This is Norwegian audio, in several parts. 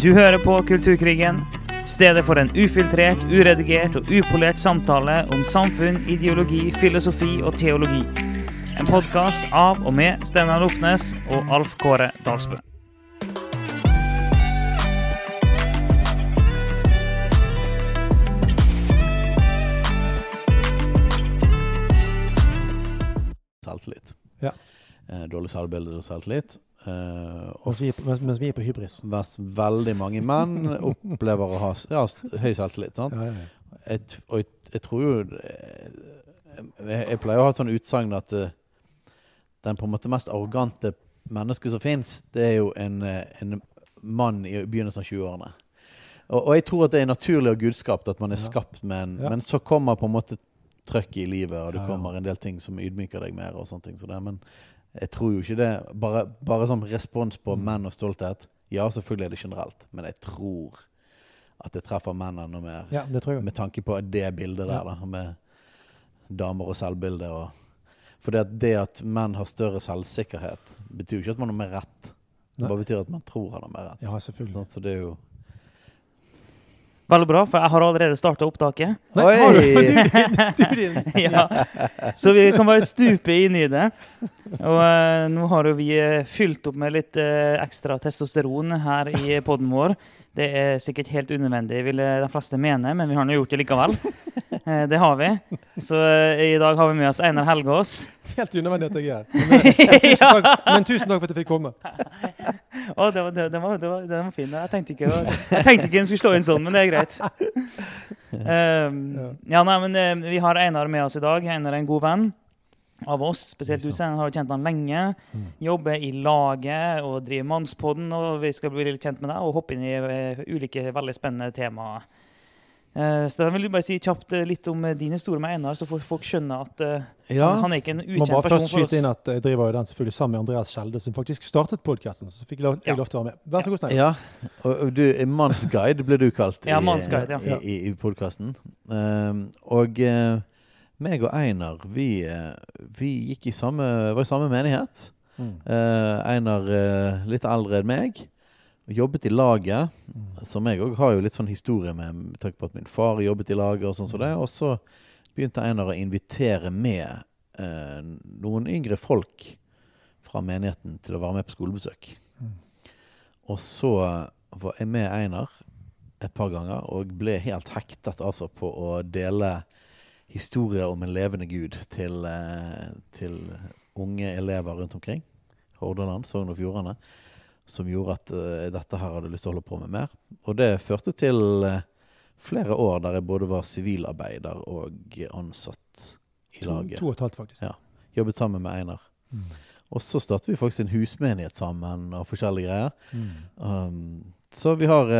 Du hører på Kulturkrigen. Stedet for en ufiltrert, uredigert og upolert samtale om samfunn, ideologi, filosofi og teologi. En podkast av og med Steinar Lofnes og Alf Kåre Dalsbø. selvtillit. Ja. Eh, dårlig selvbilde og selvtillit. Og Mens vi, mens, mens vi er på hybris. mens veldig mange menn opplever å ha ja, høy selvtillit. Ja, ja, ja. Jeg, og jeg, jeg tror jo eh, jeg, jeg pleier å ha sånn utsagn at uh, den på en måte mest arrogante mennesket som fins, det er jo en, en mann i begynnelsen av 20-årene. Og, og jeg tror at det er naturlig og gudskapt at man er skapt med en. Men så kommer på en måte trøkk i livet, og det kommer en del ting som ydmyker deg mer. og sånne ting så det, Men jeg tror jo ikke det Bare, bare sånn respons på Mm. menn og stolthet. Ja, selvfølgelig er det generelt, men jeg tror at det treffer menn enda mer. ja, det tror jeg. Med tanke på det bildet der, da, med damer og selvbilde. Og, for det at, det at menn har større selvsikkerhet, betyr jo ikke at man har mer rett. Det bare betyr at man tror han har mer rett. Ja, selvfølgelig. Så det er jo Veldig bra, for jeg har allerede starta opptaket. Nei, Oi! har du, du ja. Så vi kan bare stupe inn i det. Og uh, nå har jo vi eh, fylt opp med litt uh, ekstra testosteron her i poden vår. Det er sikkert helt unødvendig, vil eh, de fleste mene, men vi har nå gjort det likevel. Eh, det har vi. Så eh, i dag har vi med oss Einar Helgaas. Helt unødvendig at jeg er her. Men, men tusen takk for at jeg fikk komme. Å, det var, det, det, var, det var, var fin. Jeg tenkte ikke jeg tenkte ikke den skulle slå inn sånn, men det er greit. Um, ja, nei, men Vi har Einar med oss i dag. Einar er en god venn av oss. Spesielt du, Stein, har jo kjent han lenge. Mm. Jobber i laget og driver Mannspodden. Og vi skal bli litt kjent med deg og hoppe inn i eh, ulike veldig spennende temaer. Uh, Stein, vil du bare si kjapt eh, litt om eh, din historie med Einar, så får folk skjønne at uh, Ja, han er ikke en ukjent person for oss. Må bare først skyte inn at jeg driver jo den selvfølgelig sammen med Andreas Skjelde, som faktisk startet podkasten. Så fikk lov, jeg lov til å være med. Vær så god, Stein. ja. Og, du du, Mannsguide ble du kalt Ja, Mannsguide, ja. i, i, i podkasten. Um, og uh, meg og Einar, vi, eh, vi gikk i samme, var i samme menighet. Mm. Eh, Einar eh, litt eldre enn meg. Jobbet i laget. Mm. Som jeg òg har jo litt sånn historie med, med tanke på at min far jobbet i laget. Og sånn som det. Og så begynte Einar å invitere med eh, noen yngre folk fra menigheten til å være med på skolebesøk. Mm. Og så var jeg med Einar et par ganger og ble helt hektet altså på å dele historier om en levende gud til, eh, til unge elever rundt omkring. Hordaland, Sogn og Fjordane. Som gjorde at eh, dette her hadde lyst til å holde på med mer. Og det førte til eh, flere år der jeg både var sivilarbeider og ansatt i laget. to og et halvt, faktisk. Ja. Jobbet sammen med Einar. Mm. Og så startet vi faktisk en husmenighet sammen og forskjellige greier. Mm. Um, så vi har,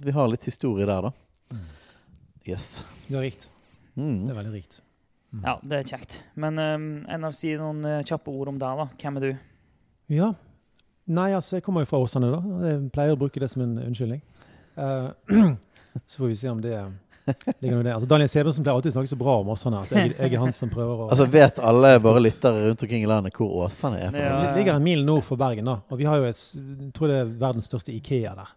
vi har litt historie der, da. Mm. Yes. Det er rikt. Det Mm. er veldig rikt. Mm. Ja, det er kjekt. Men um, NRC, si noen uh, kjappe ord om deg. da. Hvem er du? Ja. Nei, altså, jeg kommer jo fra Åsane, da. Jeg pleier å bruke det som en unnskyldning. Uh, så får vi se om det ligger noe i det. Altså, Daniel Sebulonsen pleier alltid å snakke så bra om Åsane at jeg, jeg er han som prøver å Altså Vet alle våre lyttere rundt omkring i landet hvor Åsane er? Ja. Det ligger en mil nord for Bergen, da. Og vi har jo et, jeg tror det er verdens største Ikea der.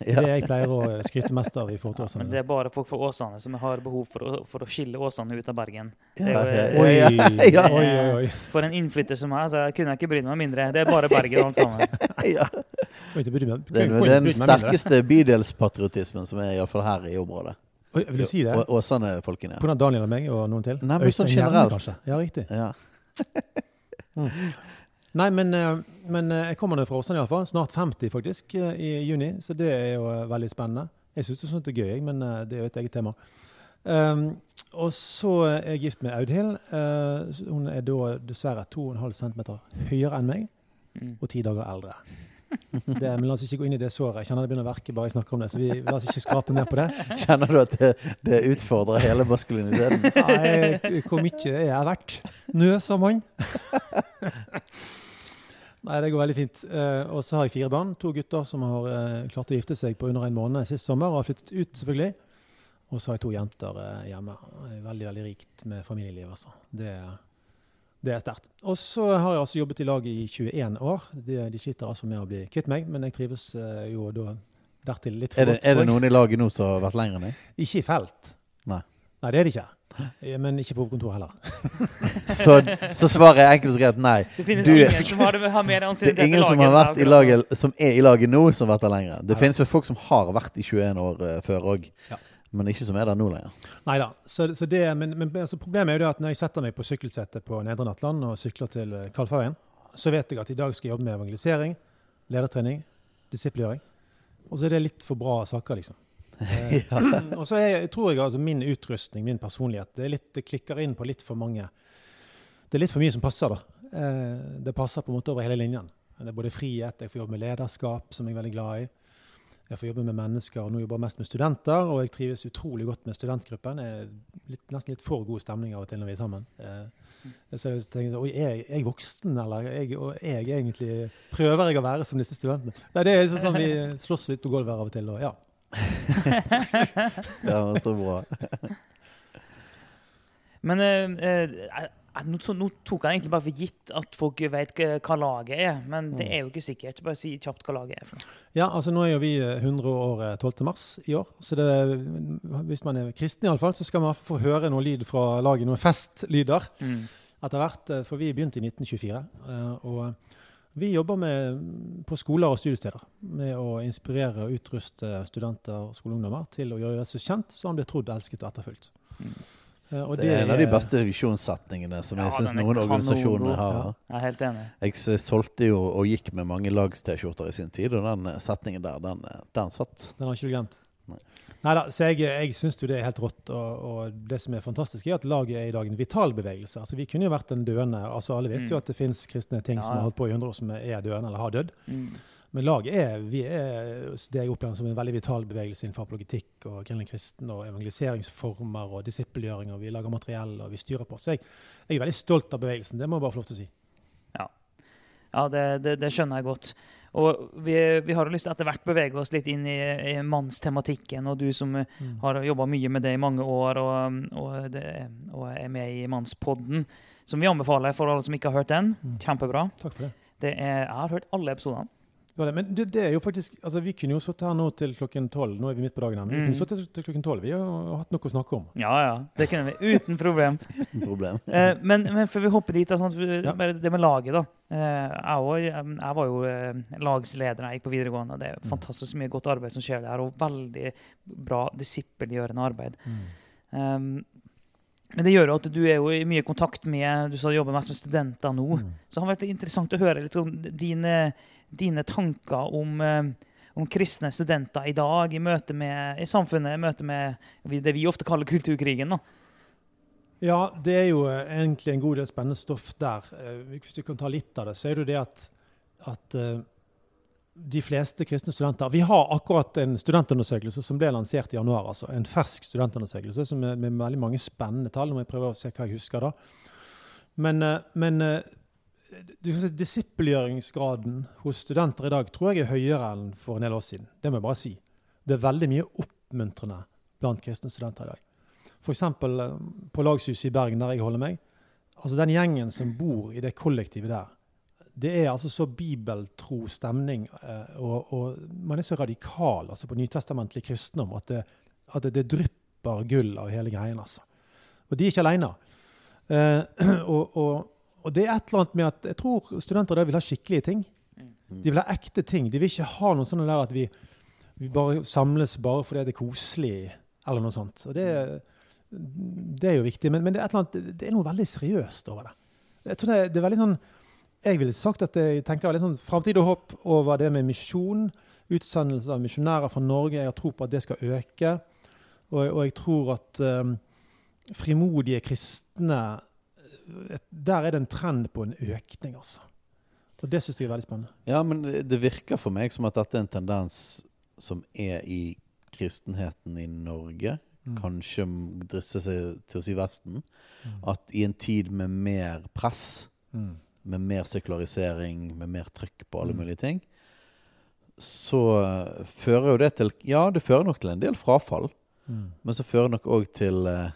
Det er det jeg pleier å skryte mest av i forhold til Ja, men det er bare folk fra Åsane som har behov for å, for å skille Åsane ut av Bergen. Ja, Det er jo, Oi, oi, oi, oi. For en innflytter som meg, så kunne jeg ikke brydd meg mindre. Det er bare Bergen alt sammen. ja. Oi, det er den sterkeste bydelspatriotismen som er iallfall her i området. Oi, Vil du si det? Åsane-folkene. På grunn av Daniel og meg og noen til? Nei, men sånn generelt. kanskje? Ja, riktig. Ja. Nei, men, eh, men eh, jeg kommer nå fra Åsane iallfall. Snart 50 faktisk, eh, i juni. Så det er jo veldig spennende. Jeg syns sånt er gøy, men det er jo et eget tema. Um, og så er jeg gift med Audhild. Uh, hun er da dessverre 2,5 cm høyere enn meg Mm. og ti dager eldre. Det, men la oss ikke gå inn i det såret. Jeg kjenner det begynner å verke bare jeg snakker om det. Så vi la oss ikke skrape mer på det. Kjenner du at det, det utfordrer hele maskuliniteten? Nei, hvor mye er jeg verdt? Nø som mann. Nei, det går veldig fint. Eh, og så har jeg fire barn. To gutter som har eh, klart å gifte seg på under en måned sist sommer og har flyttet ut, selvfølgelig. Og så har jeg to jenter eh, hjemme. Veldig veldig rikt med familieliv. altså. Det, det er sterkt. Og så har jeg altså jobbet i lag i 21 år. De, de sliter altså med å bli kvitt meg, men jeg trives jo da Dertil litt for Er det, godt. er det noen i laget nå som har vært lenger enn deg? Ikke i felt. Nei. Nei, det er det ikke. Eh, Men ikke på kontor heller. Så, så svaret er enkelt og greit nei. Det finnes Du- ingen som har, har mer Det er ingen som, har laget vært i laget, som er i laget nå, som har vært der lenger. Det Ja. finnes vel folk som har vært i 21 år uh, før òg, Ja. men ikke som er der nå lenger. Nei da. Så, så det, men, men altså, problemet er jo det at når jeg setter meg på sykkelsettet på Nedre Nattland og sykler til Kalfarveien, Kalfaveien, så vet jeg at i dag skal jeg jobbe med evangelisering, ledertrening, disippelgjøring. Og så er det litt for bra saker, liksom. Eh, og så tror jeg altså min utrustning, min personlighet, det, litt, det klikker inn på litt for mange Det er litt for mye som passer, da. Eh, det passer på en måte over hele linjen. Det er både frihet, jeg får jobbe med lederskap, som jeg er veldig glad i. Jeg får jobbe med mennesker, og nå jobber jeg mest med studenter. Og jeg trives utrolig godt med studentgruppen. Det er litt, nesten litt for god stemning av og til når vi er sammen. Eh, så jeg sånn, Oi, er jeg, er jeg voksen, eller er jeg, og jeg egentlig Prøver jeg å være som disse studentene? Nei, det er sånn vi slåss litt på gulvet av og til. Og ja. Ja, så bra. Men eh, eh, eh, nå, nå tok jeg egentlig bare for gitt at folk vet hva laget er, men det Mm. er jo ikke sikkert. Bare si kjapt hva laget er for noe. ja, altså nå er jo vi eh, 100 år eh, 12. mars i år. Så det, hvis man er kristen iallfall, så skal man få høre noe lyd fra laget, noen festlyder. etter hvert, eh, for vi begynte i 1924. eh, Og vi jobber med, på skoler og studiesteder med å inspirere og utruste studenter og skoleungdommer til å gjøre Jesus kjent, så han blir trodd, elsket og etterfulgt. Mm. Eh, Og Det er en av de beste visjonssetningene som jeg Ja, syns er noen organisasjoner har. Ja. Jeg er helt enig. Jeg solgte jo og gikk med mange lags-T-skjorter i sin tid, og den eh, setningen der, den, eh, den satt. Den har ikke du glemt? Nei. Neida, så jeg, jeg syns jo det er helt rått. Og, og det som er fantastisk, er at laget er i dag en vital bevegelse. Altså, vi kunne jo vært en døende altså Alle vet jo Mm. at det fins kristne ting Ja, som ja. har holdt på i 100 år, som er døende eller har dødd. Mm. Men laget er, vi er det jeg opplever som en veldig vital bevegelse innenfor apologitikk og kristen kristen og evangeliseringsformer og disippelgjøring, og vi lager materiell og vi styrer på. Så jeg, jeg er veldig stolt av bevegelsen. Det må jeg bare få lov til å si. Ja, det, det, det skjønner jeg godt. Og vi, vi har jo lyst til etter hvert bevege oss litt inn i, i mannstematikken. Og du som mm. har jobba mye med det i mange år og, og, det, og er med i Mannspodden, som vi anbefaler for alle som ikke har hørt den. Mm. Kjempebra. Takk for det. Det er, jeg har hørt alle episodene. Det- Men det, det er jo faktisk, altså Vi kunne jo sittet her nå til klokken tolv. Nå er vi midt på dagen. her, men Vi Mm. kunne sittet til klokken tolv. Vi har hatt noe å snakke om. Ja, ja. Det kunne vi. Uten problem. Problem. Eh, men, men før vi hopper dit, sånn, Ja. det med laget, da. Eh, jeg, også, jeg, var jo eh, lagsleder da jeg gikk på videregående. og Det er Mm. fantastisk mye godt arbeid som skjer der, og veldig bra disippelgjørende arbeid. Um, men det gjør jo at du er jo i mye kontakt med Du sa du jobber mest med studenter nå. Mm. Så det har vært interessant å høre litt om dine, dine tanker om, eh, om kristne studenter i dag i møte med i samfunnet, i møte med det vi ofte kaller kulturkrigen. da. Ja, det er jo eh, egentlig en god del spennende stoff der. Eh, Hvis vi kan ta litt av det, så er det jo det at, at de fleste kristne studenter Vi har akkurat en studentundersøkelse som ble lansert i januar. altså En fersk studentundersøkelse som er med veldig mange spennende tall. Nå må jeg prøve å se hva jeg husker da. Men, men du si, disippelgjøringsgraden hos studenter i dag tror jeg er høyere enn for en del år siden. Det må jeg bare si. Det er veldig mye oppmuntrende blant kristne studenter i dag. F.eks. på Lagshuset i Bergen, der jeg holder meg. altså Den gjengen som bor i det kollektivet der, det er altså så bibeltro stemning, eh, og, og man er så radikal altså på nytestamentlig kristendom at det, at det, det drypper gull av hele greien. altså. Og de er ikke alene. Eh, og, og det er et eller annet med at jeg tror studenter der vil ha skikkelige ting. De vil ha ekte ting. De vil ikke ha noe sånn der at vi, vi bare samles bare fordi det er koselig, eller noe sånt. Og det, det er jo viktig, men, men det, er annet, det er noe veldig seriøst over det. Jeg tror det, det er veldig sånn Jeg ville sagt at jeg tenker veldig sånn framtid og håp over det med misjon. Utsendelse av misjonærer fra Norge. Jeg har tro på at det skal øke. Og, og jeg tror at um, frimodige kristne Der er det en trend på en økning, altså. Og det syns jeg er veldig spennende. Ja, men det virker for meg som at dette er en tendens som er i kristenheten i Norge. Mm. Kanskje driste seg til å si Vesten. Mm. At i en tid med mer press, Mm. med mer sekularisering, med mer trykk på alle Mm. mulige ting, så eh, fører jo det til Ja, det fører nok til en del frafall. Mm. Men så fører det nok òg til eh,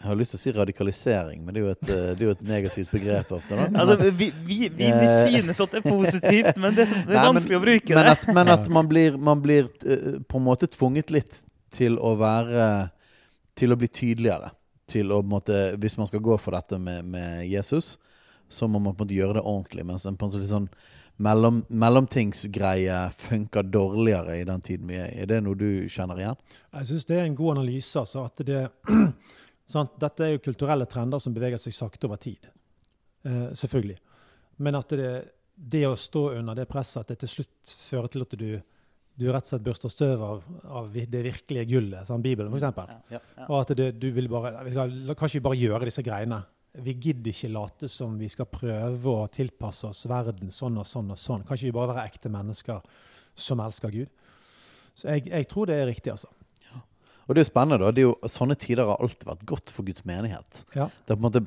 Jeg har lyst til å si radikalisering, men det er jo et, eh, det er jo et negativt begrep ofte. Da. Altså, vi, vi, vi, vi synes at det er positivt, men det er, så- det er Nei, men- vanskelig å bruke Men det. at, men at man blir, man blir eh, på en måte tvunget litt til å være Til å bli tydeligere. Til å på en måte Hvis man skal gå for dette med, med Jesus, så må man på en måte gjøre det ordentlig. Mens en på en sånn mellom, mellomtingsgreie funker dårligere i den tiden vi er i. Er det noe du kjenner igjen? Jeg syns det er en god analyse. Altså, at det, sant? Dette er jo kulturelle trender som beveger seg sakte over tid. Eh, selvfølgelig. Men at det, det å stå under det presset, at det til slutt fører til at du, du rett og slett børster støv av, av det virkelige gullet, sånn Bibelen f.eks. Ja. Ja. Og at det, du vil bare vi skal, Kanskje vi bare gjøre disse greiene. Vi gidder ikke late som vi skal prøve å tilpasse oss verden sånn og sånn og sånn. Kanskje vi bare være ekte mennesker som elsker Gud. Så jeg, jeg tror det er riktig, altså. Og det er jo spennende, da. Det er jo, sånne tider har alltid vært godt for Guds menighet. Ja. Det er på en måte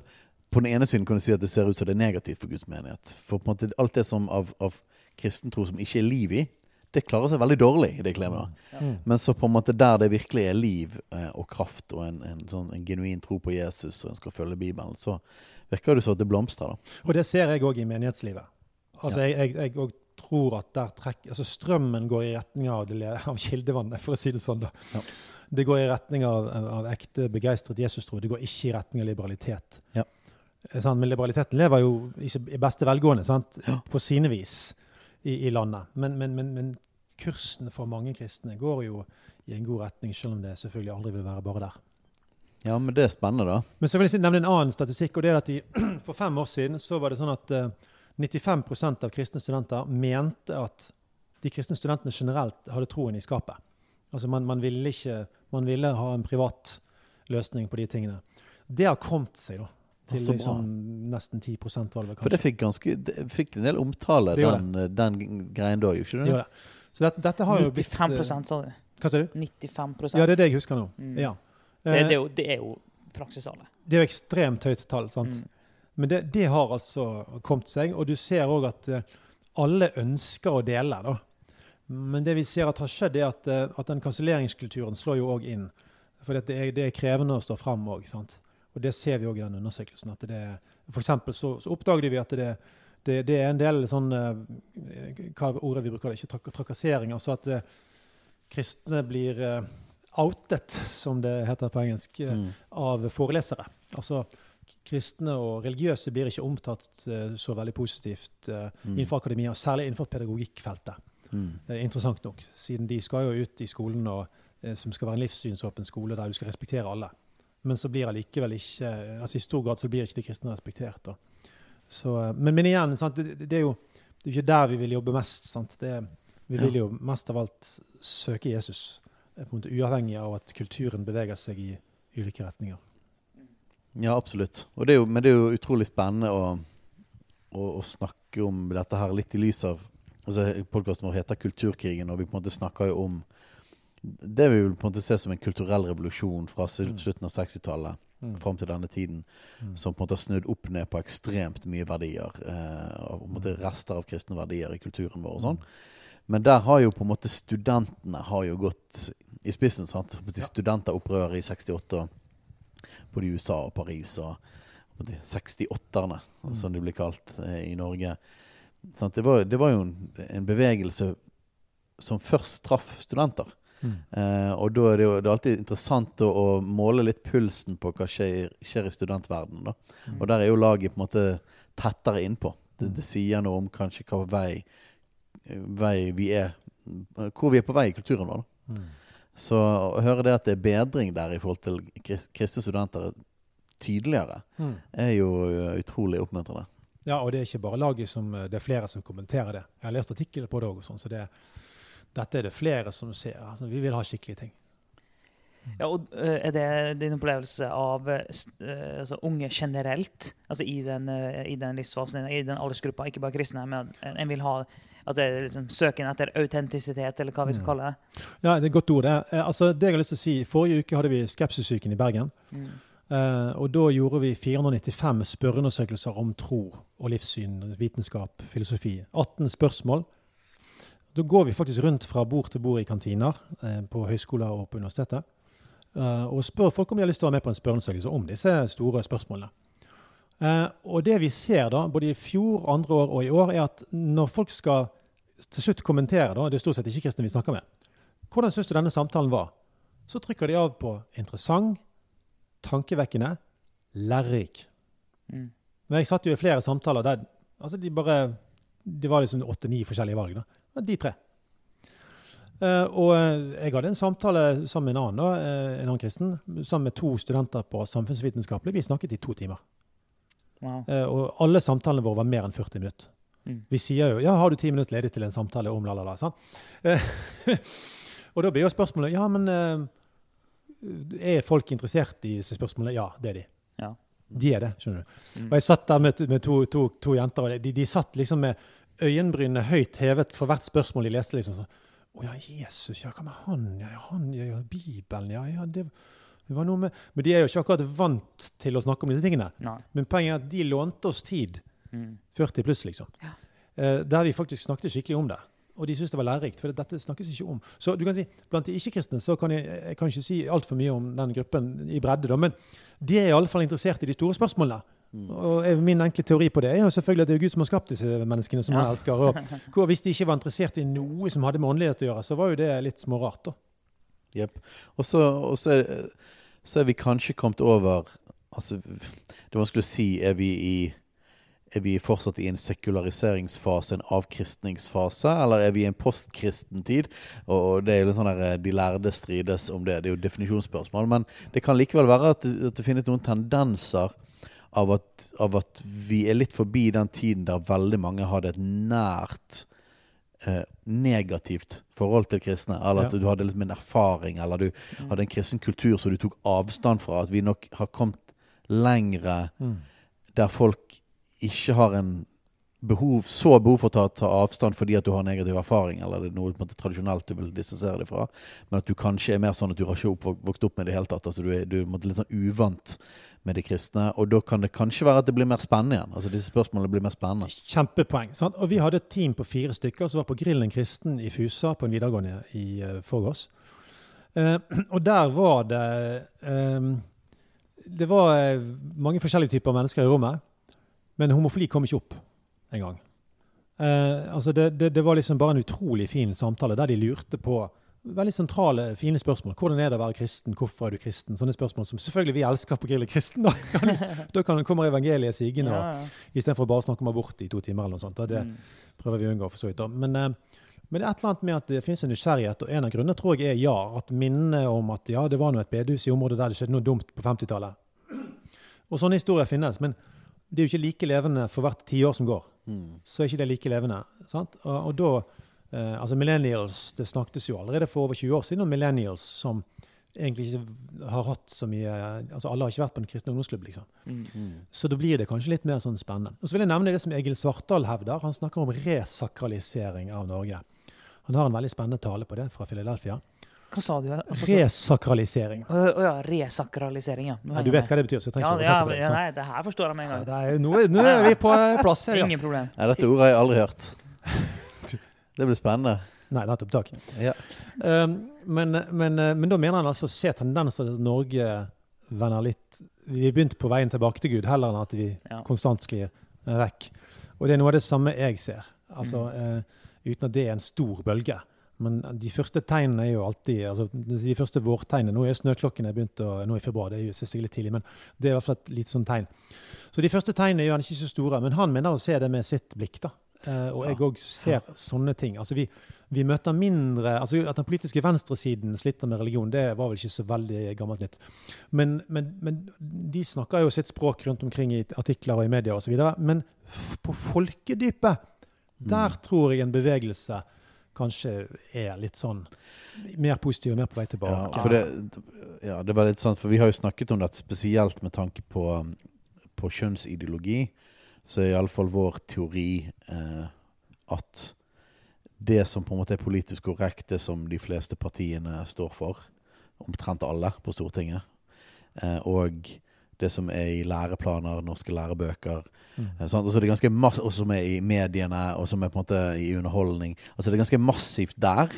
På den ene siden kan du si at det ser ut som det er negativt for Guds menighet. For på en måte alt det som av, av kristentro som ikke er liv i, det klarer seg veldig dårlig i det klimaet. Ja. Men så på en måte der det virkelig er liv eh, og kraft og en, en, sånn, en genuin tro på Jesus og en skal følge Bibelen, så virker det som at det blomstrer. da. Og det ser jeg òg i menighetslivet. Altså, Ja. jeg, jeg, jeg tror at der trekk, altså strømmen går i retning av, av kildevannet, for å si det sånn. da. Ja. Det går i retning av, av ekte begeistret Jesus-tro. Det går ikke i retning av liberalitet. Ja. Sånn, Men liberaliteten lever jo i beste velgående sant? Ja. på sine vis i, i landet. Men, men, men, men kursen for mange kristne går jo i en god retning, selv om det selvfølgelig aldri vil være bare der. Ja, men det er spennende, da. Men så vil jeg nevne en annen statistikk. og det er at de, For fem år siden så var det sånn at eh, 95% av kristne studenter mente at de kristne studentene generelt hadde troen i skapet. Altså man, man, ville ikke, man ville ha en privat løsning på de tingene. Det har kommet seg da, til altså, liksom nesten 10 var det For det fikk ganske det fikk en del omtale, Det den, den greien da, gjorde ikke Det det? Så dette, dette har jo blitt eh, 95 sa du. Hva sa du? 95% Ja, det er det jeg husker nå. Mm. Ja. det, Eh, det, er jo, det er jo praksisale. Det er jo ekstremt høyt tall. sant? Mm. Men det, det har altså kommet seg, og du ser òg at eh, alle ønsker å dele. da. Men det vi ser at har skjedd, er at, eh, at den kanselleringskulturen slår jo òg inn. For det er, det er krevende å stå fram òg. Og det ser vi òg i den undersøkelsen. at det, For eksempel så, så oppdaget vi at det, det, det er en del sånn eh, Hva er ordet vi bruker? Ikke trak trakassering. Altså at kristne blir outet, som det heter på engelsk. Mm. av forelesere. Altså, kristne og religiøse blir ikke omtatt eh, så veldig positivt eh, Mm. innenfor akademia, særlig innenfor pedagogikkfeltet. Mm. Er interessant nok, siden de skal jo ut i skolen, og, eh, som skal være en livssynsåpen skole der du skal respektere alle. Men så blir allikevel ikke altså I stor grad så blir ikke de kristne respektert. Så, eh, men, men igjen, sant, det, det er jo det er ikke der vi vil jobbe mest. Det, vi vil jo mest av alt søke Jesus, eh, uavhengig av at kulturen beveger seg i ulike retninger. Ja, absolutt. Og det jo, men det er jo utrolig spennende å, å, å snakke om dette her litt i lys av altså Podkasten vår heter 'Kulturkrigen', og vi på en måte snakker jo om det vi vil på en måte se som en kulturell revolusjon fra Mm. slutten av 60-tallet Mm. fram til denne tiden, Mm. som på en måte har snudd opp ned på ekstremt mye verdier. Eh, og på en måte rester av kristne verdier i kulturen vår og sånn. Men der har jo på en måte studentene har jo gått i spissen. sant? Ja. Studenteropprøret i 68 både i USA og Paris og på en måte 68-erne, Mm. som de blir kalt eh, i Norge. Det, var, det var jo en, en bevegelse som først traff studenter. Mm. Eh, og da er det jo det er alltid interessant å, å måle litt pulsen på hva skjer, skjer i studentverdenen. da. Mm. Og der er jo laget på en måte tettere innpå. Det, Mm. det sier noe om kanskje hva vei, vei vi er Hvor vi er på vei i kulturen vår. da. Mm. Så å høre det at det er bedring der i forhold til kristne studenter tydeligere, Mm. er jo uh, utrolig oppmuntrende. Ja, og det er ikke bare laget som eh, Det er flere som kommenterer det. Jeg har lest artikler på det òg, sånn, så det, dette er det flere som ser. Altså, vi vil ha skikkelige ting. Ja, og eh, Er det din opplevelse av eh, eh, altså, unge generelt, altså i den, eh, i den livsfasen, i den aldersgruppa, ikke bare kristne, men en, en vil ha altså, liksom, søken etter autentisitet, eller hva vi skal Mm. kalle det? Ja, det er et godt ord. Det. Eh, altså, det jeg har lyst til å si, Forrige uke hadde vi Skepsisuken i Bergen. Mm. Eh, og da gjorde vi 495 spørreundersøkelser om tro og livssyn, vitenskap, filosofi. 18 spørsmål. Da går vi faktisk rundt fra bord til bord i kantiner eh, på høyskoler og på universitetet. eh, og spør folk om de har lyst til å være med på en spørreundersøkelse om disse store spørsmålene. Eh, og det vi ser da, både i fjor, andre år og i år, er at når folk skal til slutt kommentere, da, det er stort sett ikke-kristne vi snakker med, hvordan syns du denne samtalen var? Så trykker de av på interessant, tankevekkende, lærerik. Mm. Men jeg satt jo i flere samtaler der altså de bare, det var liksom åtte-ni forskjellige valg. da. De tre. Uh, og eh, jeg hadde en samtale sammen med en annen, da, en annen kristen, sammen med to studenter på samfunnsvitenskapelig. Vi snakket i to timer. Wow. Eh, og alle samtalene våre var mer enn 40 minutter. Mm. Vi sier jo ja, har du ti minutter ledig til en samtale om la, la, la. sant? Eh, og da blir jo spørsmålet ja, men eh, er folk interessert i disse spørsmålene? Ja, det er de. Ja. De er det, skjønner du. Mm. Og jeg satt der med, med to, to, to jenter, og de, de satt liksom med øyenbrynene høyt hevet for hvert spørsmål de leste. liksom sånn. Å ja, Jesus, ja, hva med han? Ja han, ja, ja, Bibelen, ja, ja, det, det var noe med Men de er jo ikke akkurat vant til å snakke om disse tingene. Nei. Men poenget er at de lånte oss tid, Mm. 40 pluss, liksom. Ja. Eh, der vi faktisk snakket skikkelig om det. Og de syntes det var lærerikt, for dette snakkes ikke om. Så du kan si, blant de ikke-kristne så kan jeg, jeg kan ikke si altfor mye om den gruppen i bredde, da, men de er i alle fall interessert i de store spørsmålene. Mm. Og min enkle teori på det er jo selvfølgelig at det er Gud som har skapt disse menneskene som Ja. han elsker. Og hvor, hvis de ikke var interessert i noe som hadde med åndelighet å gjøre, så var jo det litt smårart. da. Jepp. Og så, er, vi kanskje kommet over altså, Det er vanskelig å si er vi i er vi fortsatt i en sekulariseringsfase, en avkristningsfase, eller er vi i en postkristen tid? Og, det er jo sånn der, eh, De lærde strides om det. Det er jo definisjonsspørsmål. Men det kan likevel være at at det finnes noen tendenser av at, av at vi er litt forbi den tiden der veldig mange hadde et nært eh, negativt forhold til kristne. Eller at Ja. du hadde litt min erfaring, eller du hadde en kristen kultur som du tok avstand fra. At vi nok har kommet lengre der folk ikke har en behov, så behov for å ta, ta avstand fordi at du har negativ erfaring, eller det er noe på en måte, tradisjonelt du vil distansere deg fra, men at du kanskje er mer sånn at du har ikke vokst opp med det i hele tatt. altså Du er, du er litt sånn uvant med de kristne, og da kan det kanskje være at det blir mer spennende igjen. altså Disse spørsmålene blir mer spennende. Kjempepoeng. Sant? Og vi hadde et team på fire stykker som var på Grillen kristen i Fusa på en videregående i uh, forgårs. Uh, og der var det ehm, Det var eh, mange forskjellige typer mennesker i rommet, men homofili kom ikke opp engang. Uh, altså det, det, det var liksom bare en utrolig fin samtale der de lurte på veldig sentrale, fine spørsmål. Hvordan er det å være kristen? Hvorfor er du kristen? Sånne spørsmål som selvfølgelig vi elsker på Grillet kristen. Da, kan du- da kan, kommer evangeliet sigende. Ja, ja. Istedenfor bare å snakke om abort i to timer. eller noe sånt. da. Det Mm. prøver vi å unngå. for så vidt. da. Men, eh, men det er et eller annet med at det finnes en nysgjerrighet, og en av grunnene tror jeg er ja. At minnet om at ja, det var nå et bedehus i området der det skjedde noe dumt på 50-tallet. Og sånne historier finnes. Men det er jo ikke like levende for hvert tiår som går. Mm. Så er ikke det like levende. sant? Og, og da, eh, altså Millennials Det snakkes jo allerede for over 20 år siden om millennials som egentlig ikke har hatt så mye altså Alle har ikke vært på en kristen ungdomsklubb, liksom. Mm. Mm. Så da blir det kanskje litt mer sånn spennende. Og så vil jeg nevne det som Egil Svartdal hevder. Han snakker om resakralisering av Norge. Han har en veldig spennende tale på det fra Philadelphia. Hva sa du? Altså, Resakralisering. Å oh, ja, resakralisering, ja. Nei, du vet hva det betyr, så jeg trenger ja, ikke ja, å oversette det. Sånn. Nei, det her forstår jeg med en gang. er, nå, nå er vi på plass her, ja. Ingen problem. Nei, dette ordet har jeg aldri hørt. Det blir spennende. Nei, nettopp. Takk. Ja. Um, men, men, eh, men da mener han altså å se tendenser til at Norge vender litt Vi er begynt på veien tilbake til Gud, heller enn at vi Ja. konstant sklir eh, vekk. Og det er noe av det samme jeg ser. Altså, eh, uten at det er en stor bølge. Men de første tegnene er jo alltid altså De første vårtegnene Nå er snøklokkene begynt å, nå i februar, det er jo selvfølgelig litt tidlig, men det er i hvert fall et lite sånn tegn. Så de første tegnene er jo ikke så store, men han mener å se det med sitt blikk. da. Eh, og jeg òg ser sånne ting. Altså vi, vi møter mindre altså At den politiske venstresiden sliter med religion, det var vel ikke så veldig gammelt nytt. Men, men, men de snakker jo sitt språk rundt omkring i artikler og i media osv. Men på folkedypet, der tror jeg en bevegelse kanskje er litt sånn mer positiv og mer på vei Ja, tilbake. for det, ja, det var litt sånn, for vi har jo snakket om det spesielt med tanke på, på kjønnsideologi. Så er iallfall vår teori eh, at det som på en måte er politisk korrekt, det som de fleste partiene står for, omtrent alle på Stortinget, eh, og det som er i læreplaner, norske lærebøker, Mm. Eh. Altså det er ganske og som er i mediene, og som er på en måte i underholdning. Altså Det er ganske massivt der.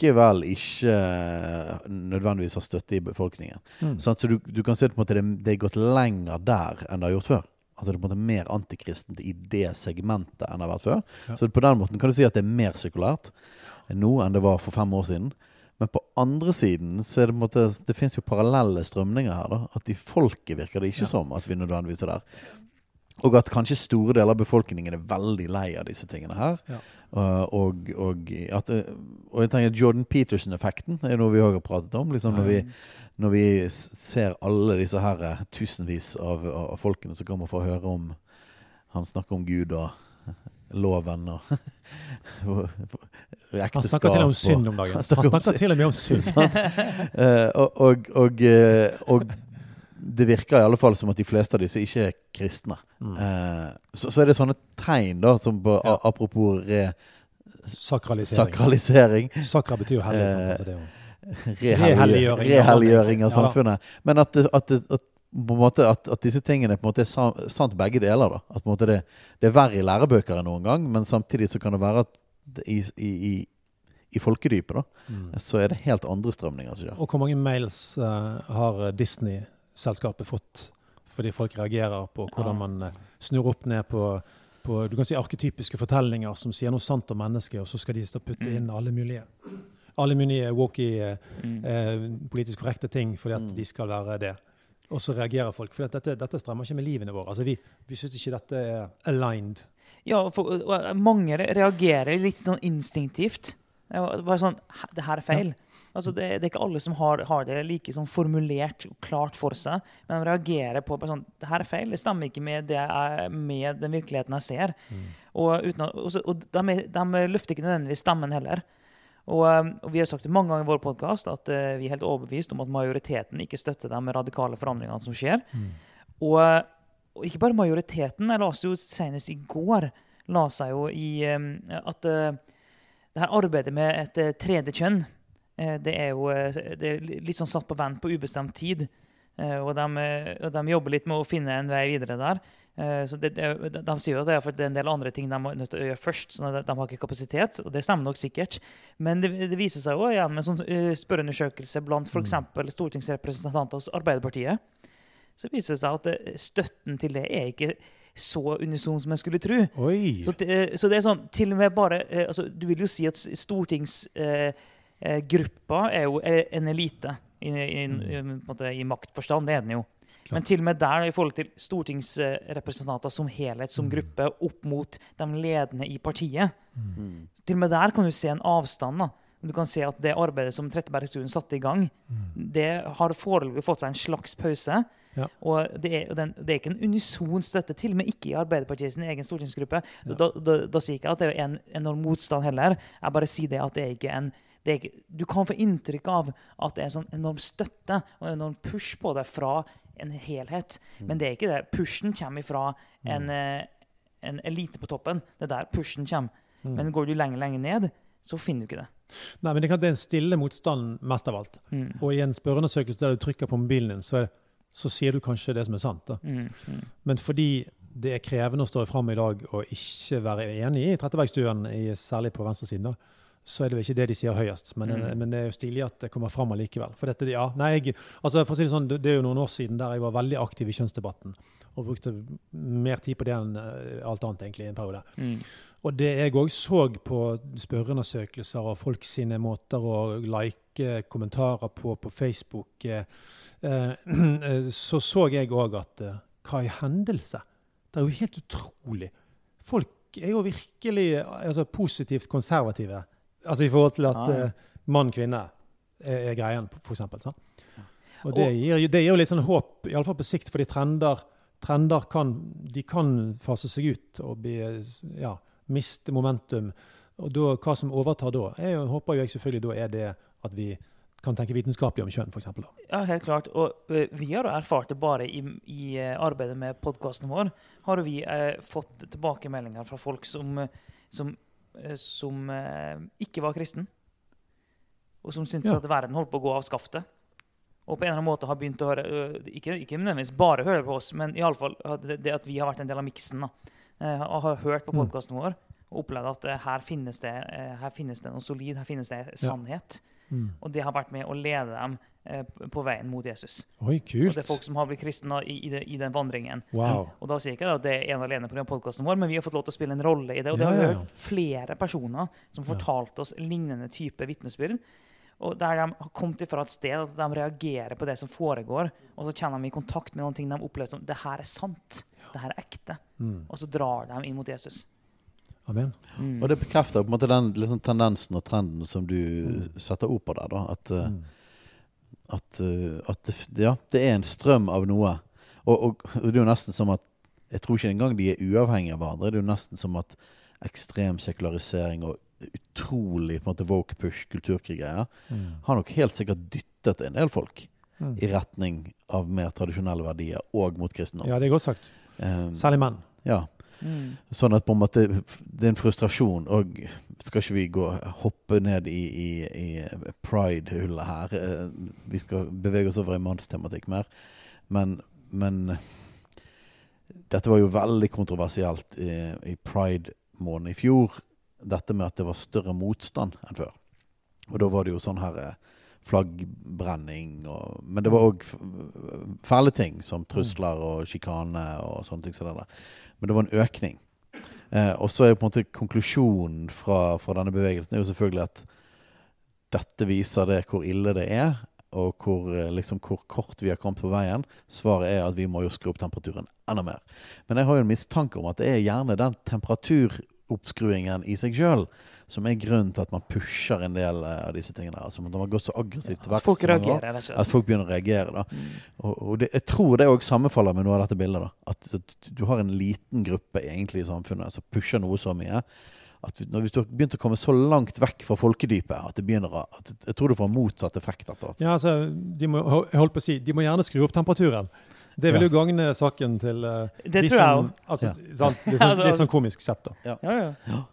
Likevel ikke eh, nødvendigvis har støtte i befolkningen. Mm. Sånn, så du, du kan se at det, det er gått lenger der enn det har gjort før. At det er på en måte mer antikristent i det segmentet enn det har vært før. Ja. Så på den måten kan du si at det er mer sekulært nå enn det var for fem år siden. Men på andre siden så er det på en måte Det fins jo parallelle strømninger her. da At i folket virker det ikke Ja. som at vi nødvendigvis er der. Og at kanskje store deler av befolkningen er veldig lei av disse tingene her. Ja. Uh, og, og, at, og jeg tenker Jordan Peterson-effekten er noe vi òg har pratet om. Liksom når, vi, når vi ser alle disse her eh, tusenvis av, av folkene som kommer for å høre om Han snakker om Gud og loven og, ekteskap. Han snakker til og med om synd om dagen. Han Han snakker om snakker til og med om synd. Eh, og, eh, og det virker i alle fall som at de fleste av disse ikke er kristne. Mm. Eh, så, så er det sånne tegn, da, som på, Ja. apropos re... Sakralisering. Sakralisering. Sakra betyr jo hellig. sant? Eh, Altså, rehelliggjøring Rehelliggjøring, av ja samfunnet. Men at, at, at, at, disse tingene på en måte er sant begge deler. da At på en måte det, det er verre i lærebøker enn noen gang, men samtidig så kan det være at det, i, i, i, i folkedypet da mm. så er det helt andre strømninger som skjer. Og hvor mange mails uh, har Disney-selskapet fått fordi folk reagerer på hvordan man eh, snur opp ned på, på du kan si arketypiske fortellinger som sier noe sant om mennesket, og så skal de putte Mm. inn alle mulige alle mulige walkie, eh, Mm. eh, politisk korrekte ting fordi at Mm. de skal være det. Og så reagerer folk. For dette, dette strammer ikke med livene våre. Altså vi, vi syns ikke dette er aligned. Ja, for, mange reagerer litt sånn instinktivt. Bare sånn Det her er feil. Altså, det, det er ikke alle som har, har det like sånn formulert og klart for seg. Men de reagerer på sånn Det her er feil. Det stemmer ikke med, det jeg, med den virkeligheten jeg ser. Og, uten, og, og de, de løfter ikke nødvendigvis stemmen heller. Og, um, og Vi har sagt det mange ganger i vår podkast at uh, vi er helt overbevist om at majoriteten ikke støtter de radikale forandringene som skjer. Og, og ikke bare majoriteten. Jeg leste jo senest i går la seg jo i um, at uh, det her arbeidet med et uh, tredje kjønn det er jo uh, det er litt sånn satt på vent på ubestemt tid. Eh, og de, eh, og de jobber litt med å finne en vei videre der. Eh, så det, de, de sier jo at det er, en del andre ting de er nødt til å gjøre først. sånn at De har ikke kapasitet, og det stemmer nok sikkert. Men det, det viser seg jo igjen med en sånn eh, spørreundersøkelse blant f.eks. stortingsrepresentanter hos Arbeiderpartiet. Så viser det seg at eh, støtten til det er ikke så unison som jeg skulle tro. Så, så det er sånn, til og med bare eh, altså, Du vil jo si at stortings... eh, eh, gruppa er jo eh, en elite i, i, i, på en måte, i maktforstand. Det er den jo. Klart. Men til og med der, i forhold til stortingsrepresentanter som helhet, som gruppe, opp mot de ledende i partiet, Mm. til og med der kan du se en avstand. da. Du kan se at det arbeidet som Trettebergstuen satte i gang, det har foreløpig fått seg en slags pause. Ja. Og det er, den, det er ikke en unison støtte, til og med ikke i Arbeiderpartiet sin egen stortingsgruppe. Ja. Da, da, da sier jeg ikke at det er en enorm motstand heller. Jeg bare sier det at det er ikke en ikke, Du kan få inntrykk av at det er sånn enorm støtte og enorm push på det fra en helhet. Men det er ikke det. Pushen kommer fra en, eh, en elite på toppen. Det er der pushen kommer. Mm. Men går du lenger, lenger ned, så finner du ikke det. Nei, men det, er en stille motstand mest av alt. Mm. Og i en spørreundersøkelse der du trykker på mobilen din, så, så sier du kanskje det som er sant. Mm. Mm. Men fordi det er krevende å stå fram i dag og ikke være enig i Trettebergstuen, særlig på venstresiden, da, så er det jo ikke det de sier høyest. Men, Mm. men det er jo stilig at det kommer fram allikevel. For dette, ja, nei, jeg, altså for å si Det sånn, det, er jo noen år siden der jeg var veldig aktiv i kjønnsdebatten. Og brukte mer tid på det enn eh, alt annet egentlig i en periode. Mm. Og det jeg òg så på spørreundersøkelser og folk sine måter å like kommentarer på på Facebook, eh, eh, så så jeg òg at eh, hva er hendelse? Det er jo helt utrolig. Folk er jo virkelig altså, positivt konservative. Altså i forhold til at ja. eh, mann-kvinne er, er greien, for eksempel. Sant? Og det gir, det gir jo litt sånn håp, iallfall på sikt, fordi trender, trender kan, de kan fase seg ut og bli, ja, miste momentum. Og da, hva som overtar da, Jeg håper jo jeg selvfølgelig da er det at vi kan tenke vitenskapelig om kjønn, f.eks. Ja, helt klart. Og ø, vi har erfart det bare i, i eh, arbeidet med podkasten vår. Har vi eh, fått tilbakemeldinger fra folk som, eh, som, eh, som eh, ikke var kristen. Og som syntes Ja. at verden holdt på å gå av skaftet. Og på en eller annen måte har begynt å høre Ikke, ikke nødvendigvis bare høre på oss, men iallfall det, det at vi har vært en del av miksen. Eh, og har hørt på Mm. podkasten vår. og opplevd at eh, her finnes, det, eh, her finnes det noe solid, her finnes det sannhet. Mm. Og det har vært med å lede dem eh, på veien mot Jesus. Oi, Og det er folk som har blitt kristne i, i, i den vandringen. Wow. Og da sier jeg ikke at det er en alene på podkasten vår, men vi har fått lov til å spille en rolle i det. Og det Ja, har vi hørt flere personer som fortalte oss lignende type vitnesbyrd. Og der de har kommet fra et sted at de reagerer på det som foregår, og så kjenner de i kontakt med noen ting de opplever som det her er sant, det her er ekte. Mm. Og så drar de inn mot Jesus. Amen. Mm. Og det bekrefter på en måte den liksom, tendensen og trenden som du Mm. setter ord på der. da At, eh, Mm. at, eh, at det, ja, det er en strøm av noe. Og, og, og det er jo nesten som at Jeg tror ikke engang de er uavhengige av hverandre. Det er jo nesten som at ekstrem sekularisering og utrolig på en måte woke push kulturkrig-greier Mm. har nok helt sikkert dyttet en del folk Mm. i retning av mer tradisjonelle verdier og mot kristendom. Ja, det er godt sagt. Um, Særlig menn. ja. Mm. Sånn at på en måte det er en frustrasjon, og skal ikke vi gå hoppe ned i, i, i pride-hullet her? Eh, Vi skal bevege oss over i mannstematikk mer. Men, men dette var jo veldig kontroversielt i, i pride-måneden i fjor. Dette med at det var større motstand enn før. Og da var det jo sånn her eh, flaggbrenning og Men det var òg fæle ting som trusler og sjikane og sånne ting Så. Men det var en økning. Eh, og så er på en måte konklusjonen fra, fra denne bevegelsen er jo selvfølgelig at dette viser det hvor ille det er, og hvor, eh, liksom, hvor kort vi har kommet på veien. Svaret er at vi må jo skru opp temperaturen enda mer. Men jeg har jo en mistanke om at det er gjerne den temperaturoppskruingen i seg sjøl som er grunnen til at man pusher en del eh, av disse tingene. Altså at man går så aggressivt til ja, verks folk så reagerer, rett At folk begynner å reagere. da Mm. og, og det, jeg tror det òg sammenfaller med noe av dette bildet. da At, at du har en liten gruppe egentlig i samfunnet som pusher noe så mye. At når, Hvis du har begynt å komme så langt vekk fra folkedypet at det begynner å at Jeg tror du får motsatt effekt etter. Ja, altså, de må, holdt på å si, de må gjerne skru opp temperaturen. Det vil Ja. jo gagne saken til uh, Det de tror jeg òg. Altså, Ja. sant? Er sånn, sånn komisk sett, da. Ja, ja. Ja.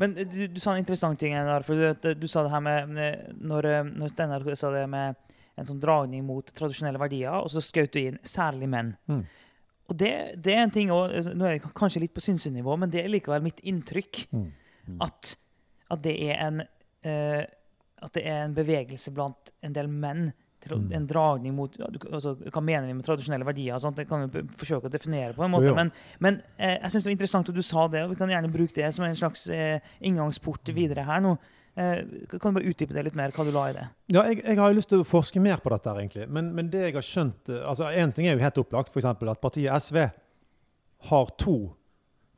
Men du, du sa en interessant ting der. For du, du sa det her med Når, eh, når Steinar sa det med en sånn dragning mot tradisjonelle verdier, og så skjøt du inn særlig menn. Mm. Og det, det er en ting også, Nå er jeg kanskje litt på synsenivå, men det er likevel mitt inntrykk Mm. at, at det er en uh, At det er en bevegelse blant en del menn. Mm. En dragning mot altså, Hva mener vi med tradisjonelle verdier? sånt, Det kan vi forsøke å definere på en måte. Jo, jo. Men, men eh, jeg synes det var interessant at du sa det, og vi kan gjerne bruke det som en slags eh, inngangsport videre her nå. Eh, kan du bare utdype det litt mer, hva du la i det? Ja, jeg, jeg har jo lyst til å forske mer på dette, her, egentlig. Men, men det jeg har skjønt eh, altså Én ting er jo helt opplagt, f.eks. at partiet SV har to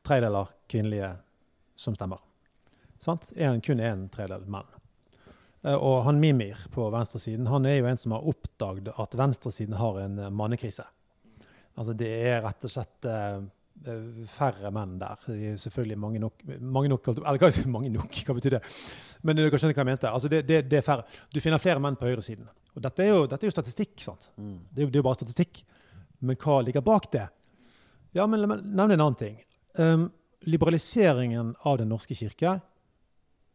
tredjedeler kvinnelige som stemmer. Sant? En, kun én tredjedel menn. Eh, Og han Mimir på venstresiden han er jo en som har oppdaget at venstresiden har en eh, mannekrise. Altså Det er rett og slett eh, færre menn der. Det er selvfølgelig mange nok, mange nok Eller hva, mange nok, hva betyr det? Men dere skjønner hva jeg mente. Altså det, det, det er færre. Du finner flere menn på høyresiden. Og dette er jo, dette er jo statistikk. sant? Mm. Det er, jo, det er jo bare statistikk. Men hva ligger bak det? Ja, men nevne en annen ting. Um, liberaliseringen av Den norske kirke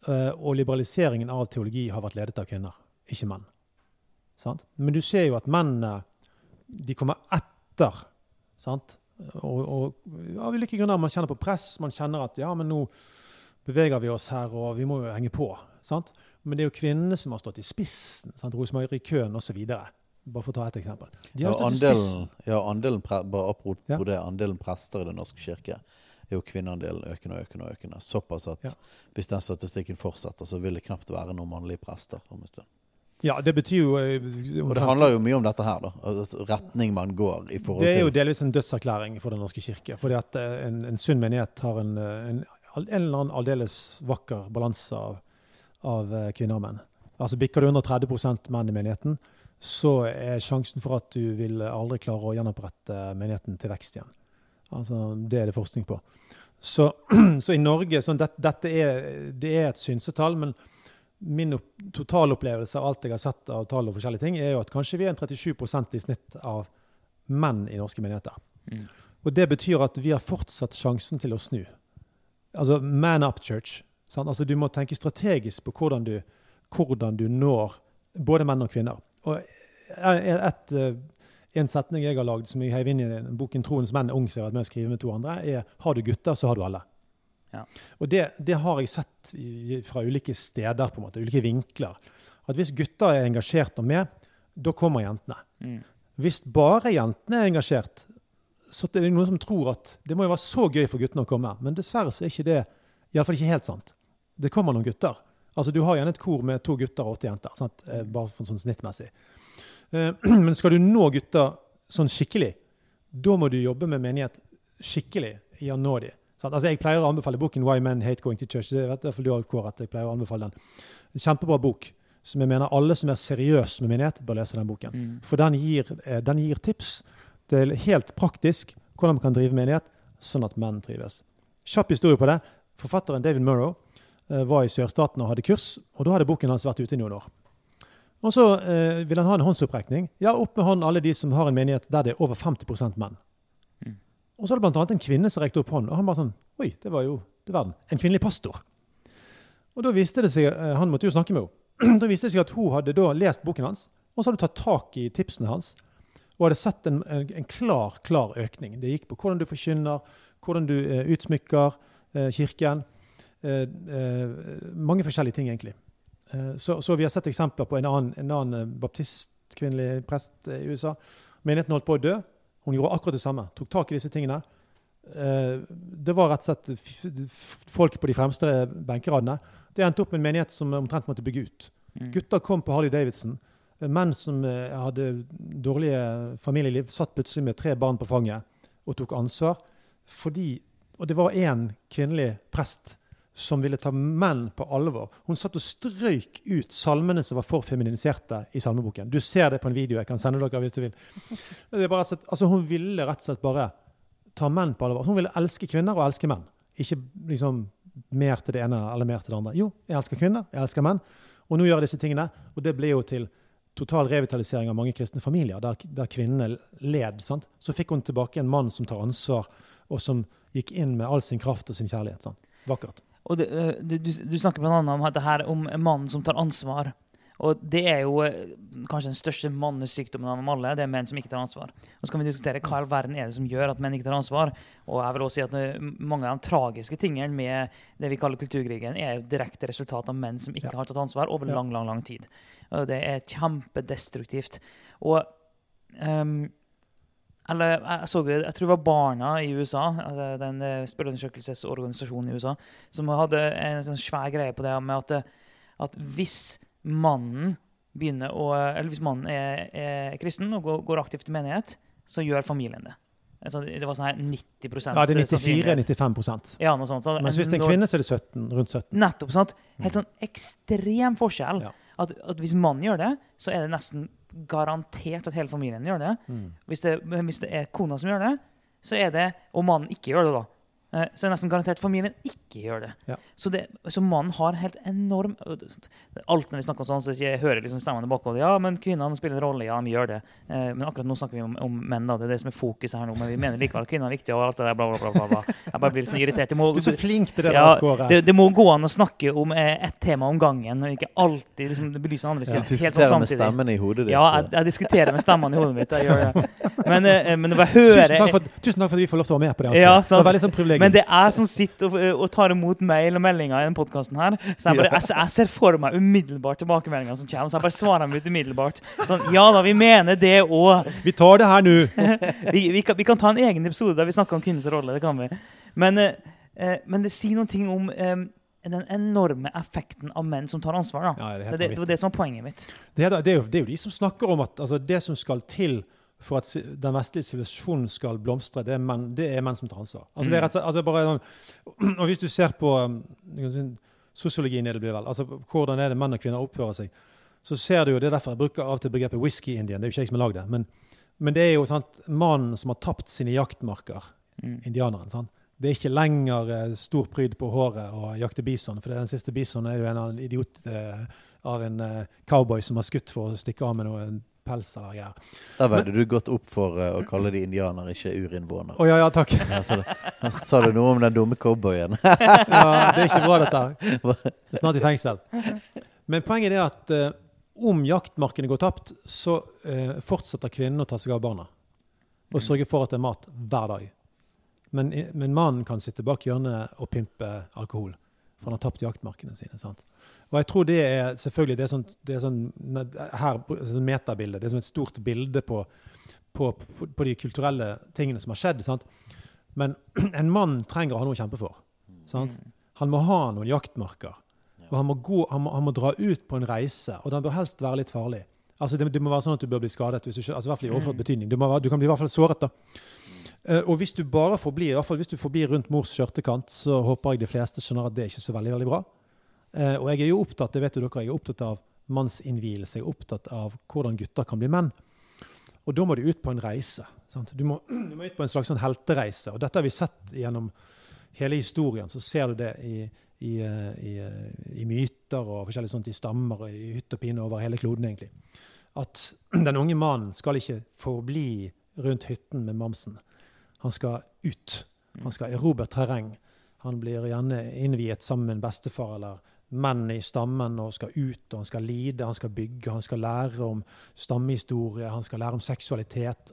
og liberaliseringen av teologi har vært ledet av kvinner, ikke menn. Sant? Men du ser jo at mennene de kommer etter. Sant? Og, og av ulike grunner. Man kjenner på press. Man kjenner at ja, men nå beveger vi oss her, og vi må jo henge på. Sant? Men det er jo kvinnene som har stått i spissen. Sant? Rosemarie Køhn osv. Bare for å ta et eksempel. De har Ja, stått i spissen. andelen, ja, andelen, bare apropos Ja. det, andelen prester i Den norske kirke er jo kvinneandelen økende og økende. og økende. Såpass at Ja. hvis den statistikken fortsetter, så vil det knapt være noen mannlige prester. om en stund. Ja, det betyr jo eh, Og det handler jo mye om dette her, da. Altså, retning man går i forhold til Det er jo delvis en dødserklæring for Den norske kirke. Fordi at eh, en, en sunn menighet har en, eh, en, en eller annen aldeles vakker balanse av, av kvinner og menn. Altså Bikker du under 30% menn i menigheten, så er sjansen for at du vil aldri klare å gjenopprette menigheten til vekst igjen. Altså, Det er det forskning på. Så, så i Norge sånn, det, Dette er, det er et synsetall, men min opp, totalopplevelse av alt jeg har sett av tall og forskjellige ting, er jo at kanskje vi er en 37 i snitt av menn i norske menigheter. Mm. Og det betyr at vi har fortsatt sjansen til å snu. Altså man up church. Sant? Altså Du må tenke strategisk på hvordan du, hvordan du når både menn og kvinner. Og et, et, eh, en setning jeg har lagd som jeg heiv inn i boken 'Troens menn er ung', som jeg har vært med å skrive med to andre, er 'Har du gutter, så har du alle'. Ja. Og det, det har jeg sett i, fra ulike steder, på en måte, ulike vinkler. At hvis gutter er engasjert og med, da kommer jentene. Mm. Hvis bare jentene er engasjert, så er det noen som tror at det må jo være så gøy for guttene å komme. Men dessverre så er ikke det iallfall ikke helt sant. Det kommer noen gutter. Altså Du har gjerne et kor med to gutter og åtte jenter. Sant? Eh, Bare sånn snittmessig. Eh, Men skal du nå gutter sånn skikkelig, da må du jobbe med menighet skikkelig i å nå dem. Altså Jeg pleier å anbefale boken 'Why Men Hate Going to Church'. Det vet i hvert fall du, Kåre, at jeg pleier å anbefale den. En kjempebra bok som jeg mener alle som er seriøse med menighet, bør lese den boken. Mm. For den gir, eh, den gir tips til helt praktisk hvordan man kan drive menighet, sånn at menn trives. Kjapp historie på det. Forfatteren David Murrow eh, var i sørstaten og hadde kurs, og da hadde boken hans vært ute i noen år. Og så eh, vil han ha en håndsopprekning. Ja, opp med hånden alle de som har en menighet der det er over 50 menn. Mm. Og så er det bl.a. en kvinne som rekte opp hånden, og han bare sånn Oi, det var jo det verden. En kvinnelig pastor. Og da viste det seg, eh, Han måtte jo snakke med henne. da viste det seg at hun hadde da lest boken hans, og så hadde hun tatt tak i tipsene hans og hadde sett en, en, en klar klar økning. Det gikk på hvordan du forkynner, hvordan du eh, utsmykker eh, kirken. Eh, eh, mange forskjellige ting, egentlig. Eh, så, så vi har sett eksempler på en annen, en annen eh, baptistkvinnelig prest eh, i USA. Menigheten holdt på å dø. Hun gjorde akkurat det samme. Tok tak i disse tingene. Det var rett og slett folk på de fremste benkeradene. Det endte opp med en menighet som omtrent måtte bygge ut. Mm. Gutter kom på Harley Davidson. Menn som hadde dårlige familieliv, satt plutselig med tre barn på fanget og tok ansvar. Fordi, og det var én kvinnelig prest som ville ta menn på alvor. Hun satt og strøyk ut salmene som var for feminiserte i salmeboken. Du ser det på en video. Jeg kan sende dere hvis du vil. Bare, altså, hun ville rett og slett bare ta menn på alvor. Hun ville elske kvinner og elske menn. Ikke liksom mer til det ene eller mer til det andre. Jo, jeg elsker kvinner, jeg elsker menn. Og nå gjør jeg disse tingene, og det ble jo til total revitalisering av mange kristne familier, der, der kvinnene led. Sant? Så fikk hun tilbake en mann som tar ansvar, og som gikk inn med all sin kraft og sin kjærlighet. Sant? Vakkert. Og det, eh, du, du, snakker bl.a. om dette her, om mannen som tar ansvar. Og det er jo eh, kanskje den største mannesykdommen av dem alle. Det er menn som ikke tar ansvar. Og så kan vi diskutere hva i all verden er det som gjør at menn ikke tar ansvar. Og jeg vil også si at eh, mange av de tragiske tingene med det vi kaller kulturkrigen, er jo direkte resultat av menn som ikke Ja. har tatt ansvar over lang, lang, lang tid. Og det er kjempedestruktivt. Og ehm, eller jeg så jeg tror det var Barna i USA, altså den eh, spørreundersøkelsesorganisasjonen i USA, som hadde en sånn svær greie på det med at, eh, at hvis mannen begynner å, eller hvis mannen er, er kristen og går, går aktivt i menighet, så gjør familien det. Altså, det var sånn her 90 Ja, det er 94-95% Ja, noe sånt. Så Mens hvis det er en kvinne, så er det 17, rundt 17. Nettopp. sant? Helt sånn ekstrem forskjell. Ja. At, at hvis mannen gjør det, så er det nesten garantert at hele familien gjør det. Mm. Hvis det, hvis det er kona som gjør det, så er det, og mannen ikke gjør det, da, så er det nesten garantert familien ikke gjør det. Ja. Så, det så mannen har helt enorm Alt når vi snakker om sånn, så jeg hører liksom stemmene bakover. Ja, men kvinnene spiller en rolle. Ja, de gjør det. Eh, men akkurat nå snakker vi om, om menn. da, Det er det som er fokuset her nå. Men vi mener likevel at kvinner er viktige. og alt det der, bla, bla, bla, bla. Jeg bare blir litt sånn irritert. Må, Du er så flink til det Ja, der, det, det må gå an å snakke om eh, ett tema om gangen, og ikke alltid liksom, belyse andre sider. Ja, helt sånn diskuterer med stemmene stemmen i hodet ditt. Ja, jeg, jeg diskuterer med stemmene i hodet mitt. Jeg gjør det. Men, eh, men når jeg hører Tusen takk, for, tusen takk for at vi får lov til å være med på det. Ja, det var veldig sånn privilegium. Men det er jeg som sitter og, og tar imot mail og meldinger i denne podkasten her. Så jeg, bare, jeg, jeg ser for meg umiddelbart tilbakemeldinger som kommer, så jeg bare svarer dem ut umiddelbart. Sånn, ja da, vi mener det òg. Vi tar det her nå. Vi, vi, kan, vi kan ta en egen episode der vi snakker om kvinnens rolle. Det kan vi. Men, eh, eh, men det sier noen ting om eh, den enorme effekten av menn som tar ansvar. da. Ja, det, er Det, det, det var det som var poenget mitt. Det er, det, er jo, det er jo de som snakker om at altså, det som skal til for at den vestlige sivilisasjonen skal blomstre, det er menn, det er menn som tar ansvar. Altså, det er rett og slett, altså, bare sånn, og Hvis du ser på um, si, sosiologien, i det blir vel, altså hvordan er det menn og kvinner oppfører seg, så ser du jo, det er derfor jeg bruker av og til begrepet whisky-indian. Det er jo ikke jeg som har lagd det. Men, men det er jo sant, mannen som har tapt sine jaktmarker, Mm. indianeren. sant? Det er ikke lenger eh, stor pryd på håret å jakte bison, for det er den siste bisonen er jo en idiot eh, av en eh, cowboy som har skutt for å stikke av med noe pels eller greier. Der veide du godt opp for uh, å kalle de indianere, ikke urinnvåner. Å ja, ja, takk. Ja, så det- sa du noe om den dumme cowboyen? Ja, det er ikke bra, dette. Det er snart i fengsel. Men poenget er at uh, om jaktmarkene går tapt, så uh, fortsetter kvinnen å ta seg av barna. Og sørge for at det er mat hver dag. Men, men mannen kan sitte bak hjørnet og pimpe alkohol. For han har tapt jaktmarkene sine. sant? Og jeg tror det er selvfølgelig det er sånn, det er sånn her, sånn metabilde. Det er som et stort bilde på, på, på, de kulturelle tingene som har skjedd. sant? Men en mann trenger å ha noe å kjempe for. sant? Han må ha noen jaktmarker. Og han må, gå, han, må, han må dra ut på en reise, og den bør helst være litt farlig. Altså det, det må være sånn at du bør bli skadet, hvis du, ikke- altså i hvert fall i overført Mm. betydning. Du, må, du kan bli i hvert fall såret. da. Uh, og hvis du bare forblir, i hvert fall hvis du forblir rundt mors skjørtekant, så håper jeg de fleste skjønner at det er ikke så veldig veldig bra. Eh, og jeg er jo opptatt det vet jo dere, jeg er opptatt av mannsinnvielse. Jeg er opptatt av hvordan gutter kan bli menn. Og da må du ut på en reise. Du, må, du må ut på en slags sånn heltereise. Og dette har vi sett gjennom hele historien. Så ser du det i, i, eh, i, eh, i myter og forskjellig sånt, i stammer og i hytt og pine over hele kloden, egentlig. At den unge mannen skal ikke forbli rundt hytten med mamsen. Han skal ut. Han skal erobre terreng. Han blir gjerne innviet sammen med en bestefar eller menn i stammen og skal ut, og han skal lide, han skal bygge, han skal lære om stammehistorie, han skal lære om seksualitet.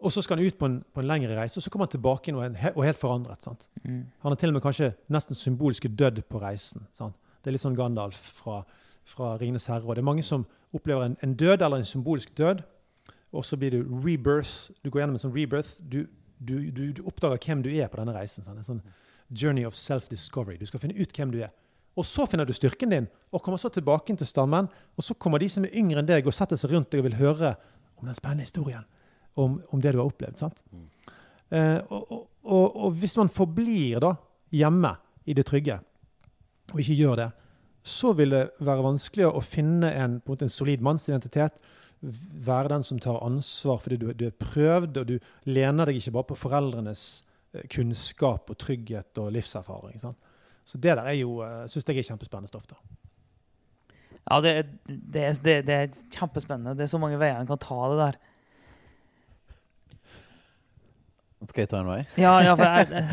Og så skal han ut på en, på en lengre reise, og så kommer han tilbake og, er- og helt forandret. sant? Mm. Han har til og med kanskje nesten symbolsk dødd på reisen. Sant? Det er litt sånn Gandalf fra, fra 'Ringenes herre'. og Det er mange som opplever en, en død eller en symbolsk død, og så blir du rebirth. Du går gjennom en sånn rebirth. Du, du, du, du oppdager hvem du er på denne reisen. Sant? En sånn journey of self-discovery. Du skal finne ut hvem du er. Og så finner du styrken din, og kommer så tilbake til stammen. Og så kommer de som er yngre enn deg, og setter seg rundt deg og vil høre om den spennende historien. Om, om det du har opplevd. sant? Eh, og, og, og, og hvis man forblir da hjemme i det trygge, og ikke gjør det, så vil det være vanskeligere å finne en, på en, måte en solid mannsidentitet. Være den som tar ansvar fordi du, du er prøvd, og du lener deg ikke bare på foreldrenes kunnskap og trygghet og livserfaring. Sant? Så det der er jo, uh, syns jeg er kjempespennende stoff. da. Ja, det, det, det, det er kjempespennende. Det er så mange veier en kan ta det der. Skal jeg ta en vei? Ja, ja, for jeg,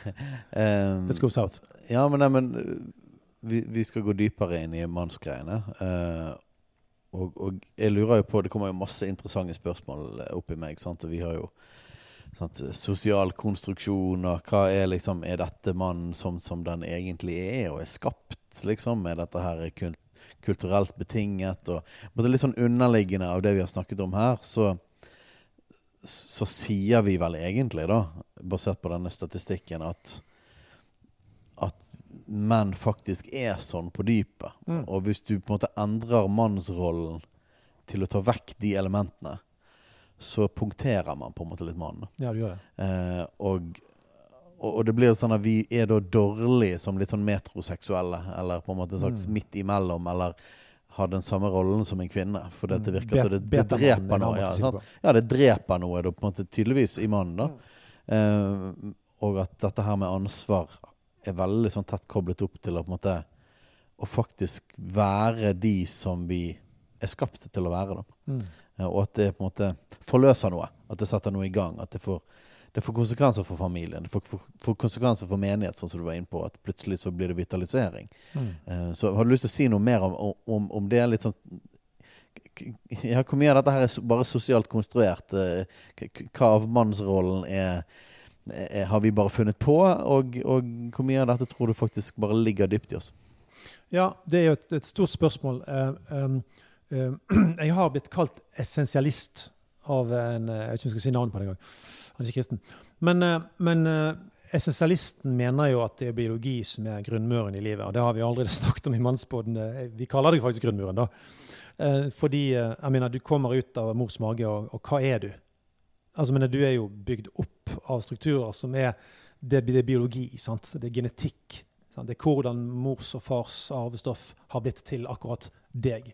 Um, Let's go south. Ja, men, nei, men uh, vi, vi skal gå dypere inn i mannsgreiene. Uh, og, og jeg lurer jo på Det kommer jo masse interessante spørsmål opp i meg. Sant? Og vi har jo sant, sosial konstruksjon og hva er liksom Er dette mannen som, som den egentlig er og er skapt, liksom? Er dette her kult, kulturelt betinget? Og på det litt sånn underliggende av det vi har snakket om her, så så sier vi vel egentlig, da, basert på denne statistikken, at at menn faktisk er sånn på dypet. Mm. Og hvis du på en måte endrer mannsrollen til å ta vekk de elementene, så punkterer man på en måte litt mannen. Ja, det gjør det. Eh, og, og, og det blir sånn at vi er da dårlige som litt sånn metroseksuelle, eller på en måte en slags Mm. midt imellom, eller har den samme rollen som en kvinne. For det, det Mm. virker som det, det dreper noe. Ja, det ja, det dreper noe da, på en måte tydeligvis i mannen. da. Mm. Eh, og at dette her med ansvar er veldig sånn tett koblet opp til å på en måte å faktisk være de som vi er skapt til å være. da. Mm. Eh, og at det på en måte forløser noe. At det setter noe i gang. At det får, det får konsekvenser for familien. Det får, får, får konsekvenser for menighet, sånn som du var inne på. At plutselig så blir det vitalisering. Mm. Uh, så har du lyst til å si noe mer om, om, om det? Litt sånn ja, Hvor mye av dette her er bare sosialt konstruert? Eh, Hva av mannsrollen er, er har vi bare funnet på? Og, og hvor mye av dette tror du faktisk bare ligger dypt i oss? Ja, det er jo et, et stort spørsmål. Uh, um, jeg har blitt kalt essensialist av en eh, Jeg vet ikke om jeg skal si navnet på det engang. Han er ikke kristen. Men, eh, men eh, essensialisten mener jo at det er biologi som er grunnmuren i livet. Og det har vi allerede snakket om i Mannsbåten. Eh, Vi kaller det faktisk grunnmuren, da. Eh, fordi eh, jeg mener, du kommer ut av mors mage, og, og hva er du? Altså, men Du er jo bygd opp av strukturer som er Det, det er biologi. sant? Det er genetikk. Sant? Det er hvordan mors og fars arvestoff har blitt til akkurat deg.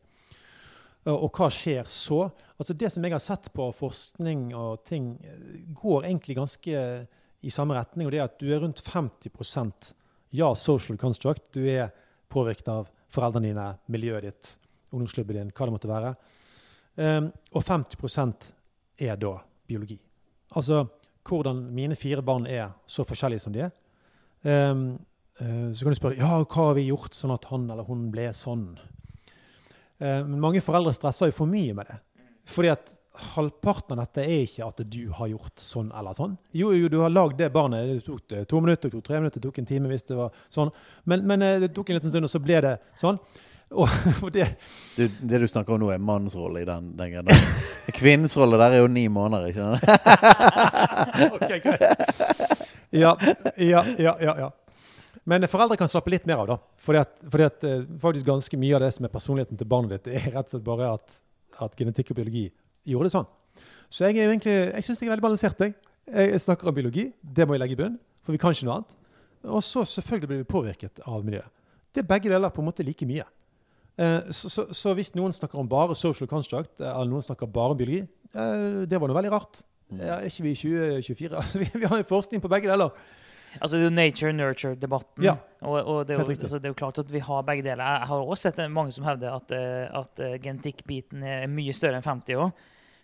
Og, og hva skjer så? Altså Det som jeg har sett på forskning og ting, eh, går egentlig ganske i samme retning. Og det er at du er rundt 50% ja, social construct. Du er påvirket av foreldrene dine, miljøet ditt, ungdomsklubben din, hva det måtte være. Um, og 50% er da biologi. Altså hvordan mine fire barn er så forskjellige som de er. Um, uh, så kan du spørre ja, hva har vi gjort sånn at han eller hun ble sånn. Eh, men mange foreldre stresser jo for mye med det. Fordi at halvparten av dette er ikke at du har gjort sånn eller sånn. Jo, jo, du har lagd det barnet. Det tok det to minutter, det tok tre minutter, det tok en time hvis det var sånn. Men, men eh, det tok en liten stund, og så ble det sånn. Og, og det Du, det du snakker om nå, er mannens rolle i den, den greia. Kvinnens rolle der er jo ni måneder, ikke sant? Ok. Ja, ja, ja, ja, ja. Men foreldre kan slappe litt mer av, da. Fordi at, fordi at eh, faktisk ganske mye av det som er personligheten til barnet ditt, er rett og slett bare at, at genetikk og biologi gjorde det sånn. Så jeg er jo egentlig, jeg syns jeg er veldig balansert. Jeg. jeg snakker om biologi, det må jeg legge i bunn, for vi kan ikke noe annet. Og så selvfølgelig blir vi påvirket av miljøet. Det er begge deler på en måte like mye. Eh, Så, så, så hvis noen snakker om bare social construct, eh, eller noen snakker bare om biologi, det var noe veldig rart. Ja, er ikke vi i 2024? Altså, vi, vi har jo forskning på begge deler. Altså, det er jo nature-nurture-debatten. Ja. Og, og det, er jo, altså, det er jo klart at vi har begge deler. Jeg har også sett mange som hevder at, eh, at eh, genetikkbiten er mye større enn 50 år.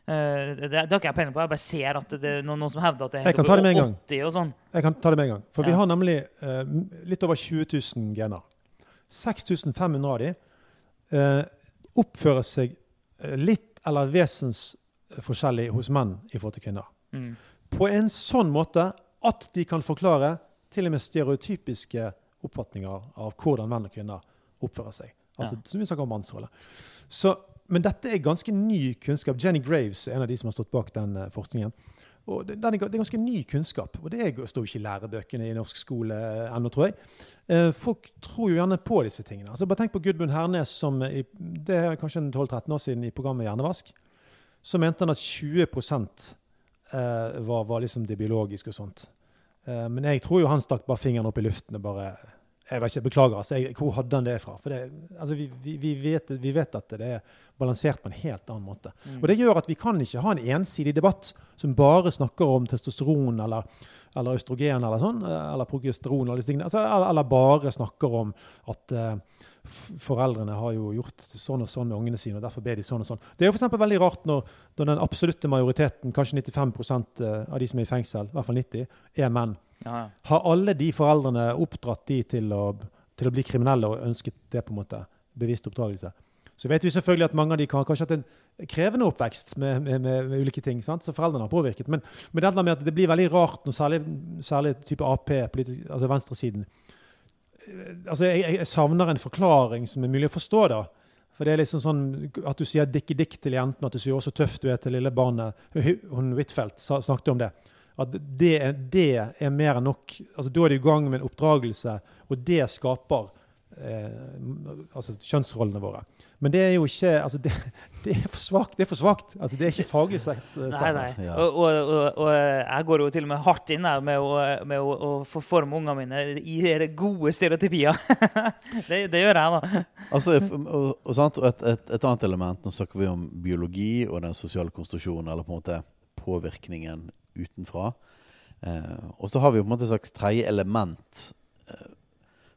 Eh, Det, det har ikke jeg peiling på. Jeg bare ser at det er noen, som hevder at det er helt gang. 80 og sånn. Jeg kan ta det med en gang. For vi har nemlig uh, litt over 20 000 gener. 6500 av de uh, oppfører seg litt eller vesensforskjellig hos menn i forhold til kvinner. Mm. På en sånn måte at de kan forklare til og med stereotypiske oppfatninger av hvordan menn og kvinner oppfører seg. Altså, Som vi snakker om mannsrolle. Så, men dette er ganske ny kunnskap. Jenny Graves er en av de som har stått bak den eh, forskningen. Og det, er, det ganske ny kunnskap, og det står jo ikke i lærebøkene i norsk skole eh, ennå, tror jeg. Eh, folk tror jo gjerne på disse tingene. Altså, bare tenk på Gudmund Hernes, som i, det er kanskje 12-13 år siden i programmet Hjernevask. Så mente han at 20 eh, var, var liksom det biologiske og sånt. Eh, men jeg tror jo han stakk bare fingeren opp i luften og bare jeg vet ikke, Beklager. altså, jeg, Hvor hadde han det fra? For det, altså, vi, vi, vi, vet, vi vet at det er balansert på en helt annen måte. Mm. Og Det gjør at vi kan ikke ha en ensidig debatt som bare snakker om testosteron eller, eller østrogen eller sånn, eh, eller progesteron eller, disse tingene. altså, eller, eller bare snakker om at eh, f- foreldrene har jo gjort sånn og sånn med ungene sine, og derfor ber de sånn og sånn. Det er jo eksempel veldig rart når, når den absolutte majoriteten, kanskje 95% av de som er i fengsel, i hvert fall 90, er menn. Ja. Har alle de foreldrene oppdratt de til å, til å bli kriminelle og ønsket det på en måte bevisst oppdragelse? Så vet vi selvfølgelig at mange av de kan kanskje hatt en krevende oppvekst med, med, med, med ulike ting. Sant? Så foreldrene har påvirket. Men, men det, med at det blir veldig rart når særlig, særlig type Ap, politisk, altså venstresiden Eh, altså jeg, jeg- savner en forklaring som er mulig å forstå. da. For det er liksom sånn At du sier 'dikki dikk' til jentene, at du sier 'å, så tøff du er' til lille barnet. Hun- Huitfeldt snakket om det. At det, det er mer enn nok. altså Da er du i gang med en oppdragelse, og det skaper eh, altså kjønnsrollene våre. Men det er jo ikke altså det, det er for svakt. Det er for svakt. Altså det er ikke faglig sett. eh, Nei, nei. Og, og, og, og jeg går jo til og med hardt inn her med å, med å, å forforme ungene mine i de gode stereotypier. det, det gjør jeg, da. Altså, og, og, og et, et, et annet element Nå snakker vi om biologi og den sosiale konstruksjonen, eller på en måte påvirkningen utenfra. Eh, og så har vi jo på en måte et slags tredje element eh,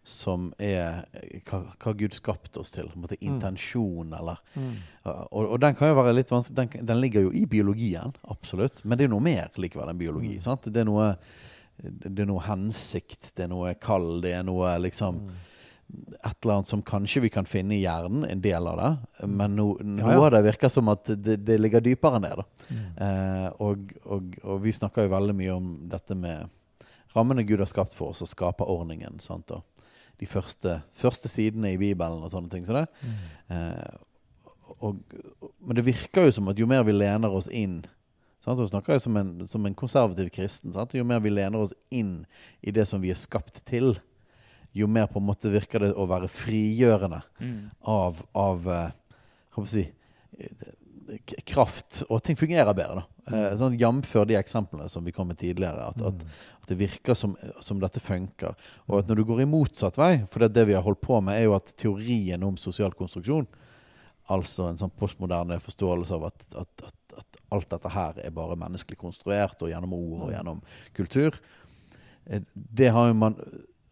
som er eh, hva, hva Gud skapte oss til. Måte Mm. intensjon, eller Mm. og, og den kan jo være litt vanskelig den, den ligger jo i biologien, absolutt. Men det er noe mer likevel enn biologi. Mm. sant? Det er noe det er noe hensikt, det er noe kall, det er noe liksom Mm. et eller annet som kanskje vi kan finne i hjernen, en del av det. Men no, noe Ja, ja. av det virker som at det, det ligger dypere ned. Mm. Eh, og, og, og vi snakker jo veldig mye om dette med rammene Gud har skapt for oss, og skaper ordningen. Sant? Og de første, første sidene i Bibelen og sånne ting. Så det. Eh, og, men det virker jo som at jo mer vi lener oss inn sant? Så snakker jeg som en, som en konservativ kristen. Sant? Jo mer vi lener oss inn i det som vi er skapt til, jo mer på en måte virker det å være frigjørende Mm. av, av jeg hva å si, eh, kraft, og ting fungerer bedre. da. Eh, sånn Jf. de eksemplene som vi kom med tidligere. At, at, Mm. at det virker som, som dette funker. Og at når du går i motsatt vei, for det, det vi har holdt på med, er jo at teorien om sosial konstruksjon, altså en sånn postmoderne forståelse av at, at, at, at alt dette her er bare menneskelig konstruert, og gjennom ord og gjennom kultur, eh, det har jo man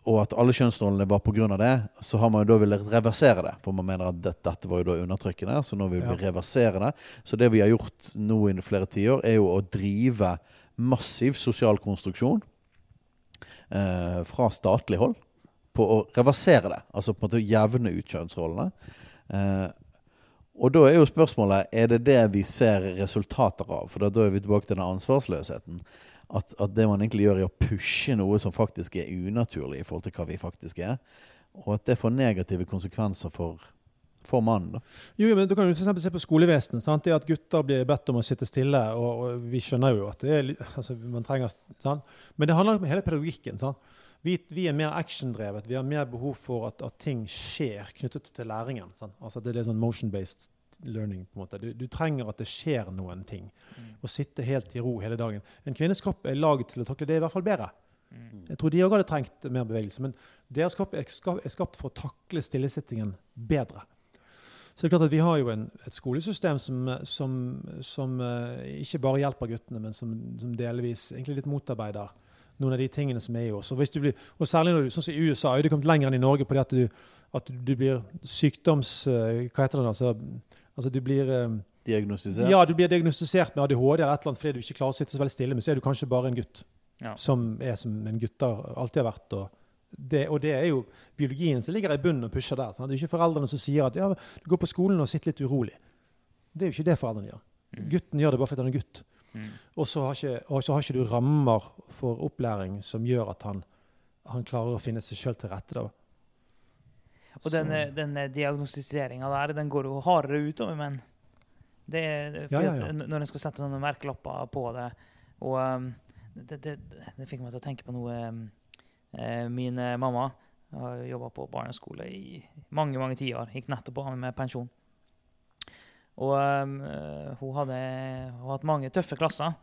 og at alle kjønnsrollene var pga. det, så har man jo da villet reversere det. For man mener at dette, dette var jo da undertrykkende, så nå vil vi Ja. reversere det. Så det vi har gjort nå i flere tiår, er jo å drive massiv sosial konstruksjon eh, fra statlig hold på å reversere det. Altså på en måte jevne ut kjønnsrollene. Eh, Og da er jo spørsmålet er det det vi ser resultater av. For da, er vi tilbake til den ansvarsløsheten. At, at det man egentlig gjør, er å pushe noe som faktisk er unaturlig i forhold til hva vi faktisk er. Og at det får negative konsekvenser for, for mannen. Jo, men Du kan jo for se på skolevesenet. sant? Det at gutter blir bedt om å sitte stille. og, og Vi skjønner jo at det er, altså, man trenger sant? Men det handler om hele pedagogikken. Vi, vi er mer actiondrevet. Vi har mer behov for at, at ting skjer knyttet til læringen. sant? Altså Det er litt sånn motion-based learning. på en måte. Du, du trenger at det skjer noen ting. Å sitte helt i ro hele dagen. En kvinnes kropp er laget til å takle det i hvert fall bedre. Mm. Jeg tror de òg hadde trengt mer bevegelse. Men deres kropp er skapt for å takle stillesittingen bedre. Så det er klart at Vi har jo en, et skolesystem som, som, som eh, ikke bare hjelper guttene, men som, som delvis egentlig litt motarbeider noen av de tingene som er i oss. Og, hvis du blir, og særlig når du, sånn som i USA, har du kommet lenger enn i Norge på det at du, at du blir sykdoms... eh, Hva heter det? Altså, altså du blir eh, Diagnostisert. ja, du blir diagnostisert med ADHD eller et eller annet fordi du ikke klarer å sitte så veldig stille, men så er du kanskje bare en gutt Ja. som er som en gutter alltid har vært. Og det, og det er jo biologien som ligger i bunnen og pusher der. Sånn. Det er ikke foreldrene som sier at ja, du går på skolen og sitter litt urolig. Det er jo ikke det foreldrene gjør. Mm. Gutten gjør det bare fordi han er gutt. Mm. Og så har ikke, og så har ikke du rammer for opplæring som gjør at han, han klarer å finne seg sjøl til rette. Da. Og den, eh, den diagnostiseringa der, den går jo hardere utover menn. Det er Ja, ja, ja. Når en skal sette sånne merkelapper på det Og um, det, det, det fikk meg til å tenke på noe um, eh, Min eh, mamma har jobba på barneskole i mange mange tiår. Gikk nettopp av med pensjon. Og um, eh, hun hadde hun hadde hatt mange tøffe klasser.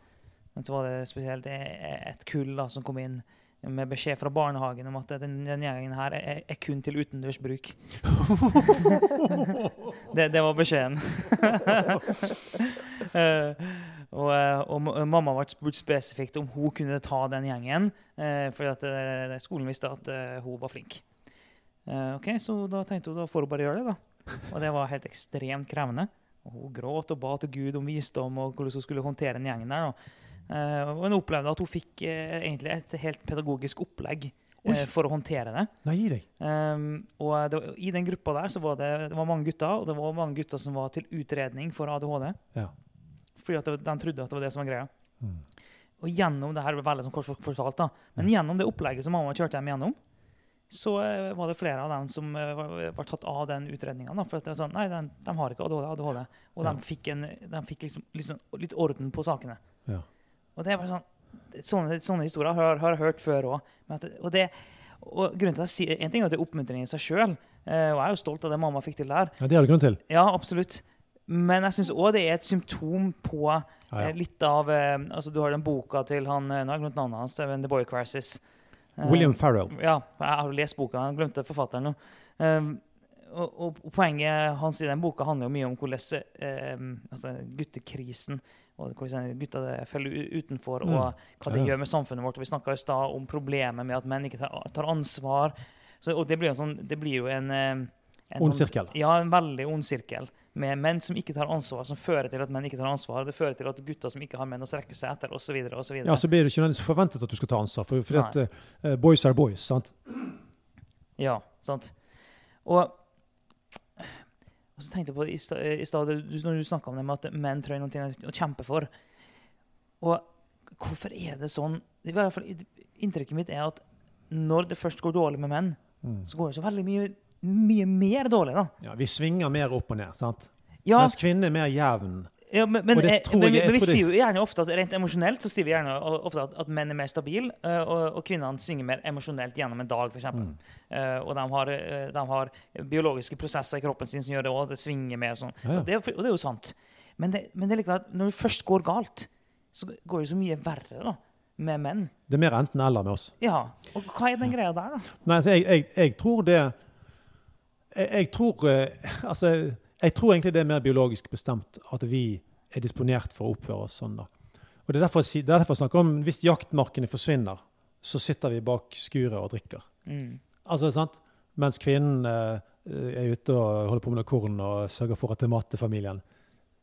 Men så var det spesielt et kull da, som kom inn med beskjed fra barnehagen om at den, den gjengen her er, er kun til utendørsbruk. det, det var beskjeden. uh, og, eh, og mamma ble spurt spesifikt om hun kunne ta den gjengen, uh, fordi at uh, skolen visste at eh, hun var flink. Eh, ok, Så da tenkte hun da får hun bare gjøre det, da. Og det var helt ekstremt krevende. Og hun gråt og ba til Gud om visdom og hvordan hun skulle håndtere den gjengen der. da. Eh, og hun opplevde at hun fikk eh, egentlig et helt pedagogisk opplegg eh, for å håndtere det. Nei, gi deg. Um, og det, I den gruppa der så var det, det var mange gutter, og det var mange gutter som var til utredning for ADHD. Ja. Fordi at de trodde at det var det som var greia. Mm. Og gjennom det her ble veldig sånn kort fortalt da, men gjennom det opplegget som mamma kjørte dem gjennom, så var det flere av dem som var, var tatt av den utredninga. For at det var sånn, nei, de, de har ikke ADHD, ADHD. Og Ja. de fikk, en, de fikk liksom, liksom litt orden på sakene. Ja. Og det er bare sånn, sånne, sånne historier har, har jeg hørt før òg. Og, det- og grunnen til at jeg sier, En ting er at det er oppmuntring i seg sjøl, og jeg er jo stolt av det mamma fikk til der. Ja, det har du grunn til. Ja, absolutt. Men jeg syns òg det er et symptom på Ja, ja. eh, litt av eh, altså Du har den boka til han eh, Nå har jeg glemt navnet hans. The Boy Crisis. Eh, William Farrell. Ja, jeg har lest boka. Jeg glemte forfatteren nå. Um, og, og, og Poenget hans i den boka handler jo mye om hvordan eh, altså guttekrisen og gutta det faller utenfor, Mm. og hva det Ja, gjør med samfunnet vårt. Og Vi snakka i stad om problemet med at menn ikke tar, ansvar. Så, og det blir sånn, det blir jo en, eh, en Ond sånn- sirkel. ja, en veldig ond sirkel. Med menn som ikke tar ansvar, som fører til at menn ikke tar ansvar. Det fører til at gutter som ikke har menn å strekke seg etter, osv. osv. Ja, så blir det ikke nødvendigvis forventet at du skal ta ansvar, for, fordi Nei. at uh, boys are boys. sant? Ja, sant. Og, og så tenkte jeg på i sta- i stad, når du snakka om det med at menn trenger noe å kjempe for. Og hvorfor er det sånn? I hvert fall, Inntrykket mitt er at når det først går dårlig med menn, Mm. så går det så veldig mye, mye mer dårlig. da. Ja, Vi svinger mer opp og ned, sant? Ja, mens kvinnen er mer jevn. Ja, men, men, det eh, men, jeg- jeg men vi sier jo gjerne ofte at rent emosjonelt så sier vi gjerne ofte at, at menn er mer stabile, eh, og, og kvinnene svinger mer emosjonelt gjennom en dag, f.eks. Mm. Uh, og de har, de har biologiske prosesser i kroppen sin som gjør det òg. Det svinger mer sånn. Ja, ja. Og, det, og det er jo sant. Men det, men det likevel når det først går galt, så går det så mye verre da, med menn. Det er mer enten-eller med oss. Ja, Og hva er den greia der, da? Nei, altså, jeg, jeg, jeg tror det jeg, jeg tror Altså, jeg tror egentlig det er mer biologisk bestemt at vi er disponert for å oppføre oss sånn. da. Og Det er derfor det er derfor jeg snakker om hvis jaktmarkene forsvinner, så sitter vi bak skuret og drikker. Mm. Altså, sant? Mens kvinnen eh, er ute og holder på med noe korn og sørger for at det er mat til familien.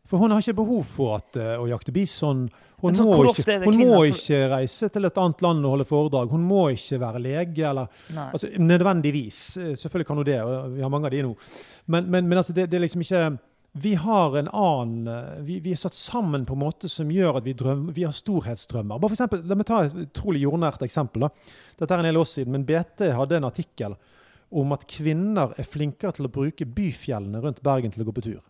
For hun har ikke behov for at, uh, å jakte bison. Hun, Men må ikke, hun må for- ikke reise til et annet land og holde foredrag. Hun må ikke være lege. eller Altså, nødvendigvis. Eh, Selvfølgelig kan hun det, og vi har mange av de nå. Men, men, men altså, det, det er liksom ikke vi har en annen eh, vi, vi, er satt sammen på en måte som gjør at vi, drømmer, vi har storhetsdrømmer. Bare for eksempel, La meg ta et utrolig jordnært eksempel. da. Dette er en del år siden, men BT hadde en artikkel om at kvinner er flinkere til å bruke byfjellene rundt Bergen til å gå på tur.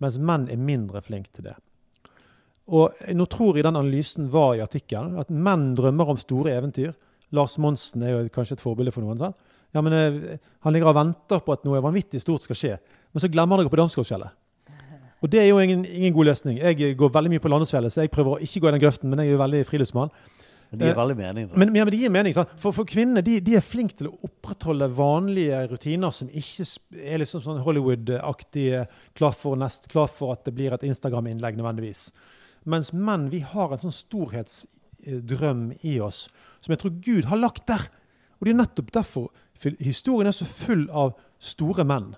Mens menn er mindre flinke til det. Og Nå tror jeg den analysen var i artikkelen at menn drømmer om store eventyr. Lars Monsen er jo kanskje et forbilde for noen. sant? Ja, men eh, Han ligger og venter på at noe vanvittig stort skal skje, men så glemmer han å gå på Damsgårdsfjellet. Og det er jo ingen, ingen, god løsning. Jeg går veldig mye på Landåsfjellet, så jeg prøver å ikke gå i den grøften, men jeg er jo veldig friluftsmann. Men det gir veldig mening. Men, Men, men, det gir mening, sant? For, for kvinnene de, de, er flinke til å opprettholde vanlige rutiner som ikke er liksom sånn Hollywood-aktige, klar klar for at det blir et Instagram-innlegg nødvendigvis. Mens menn vi har en sånn storhetsdrøm i oss som jeg tror Gud har lagt der. Og det er nettopp derfor historien er så full av store menn.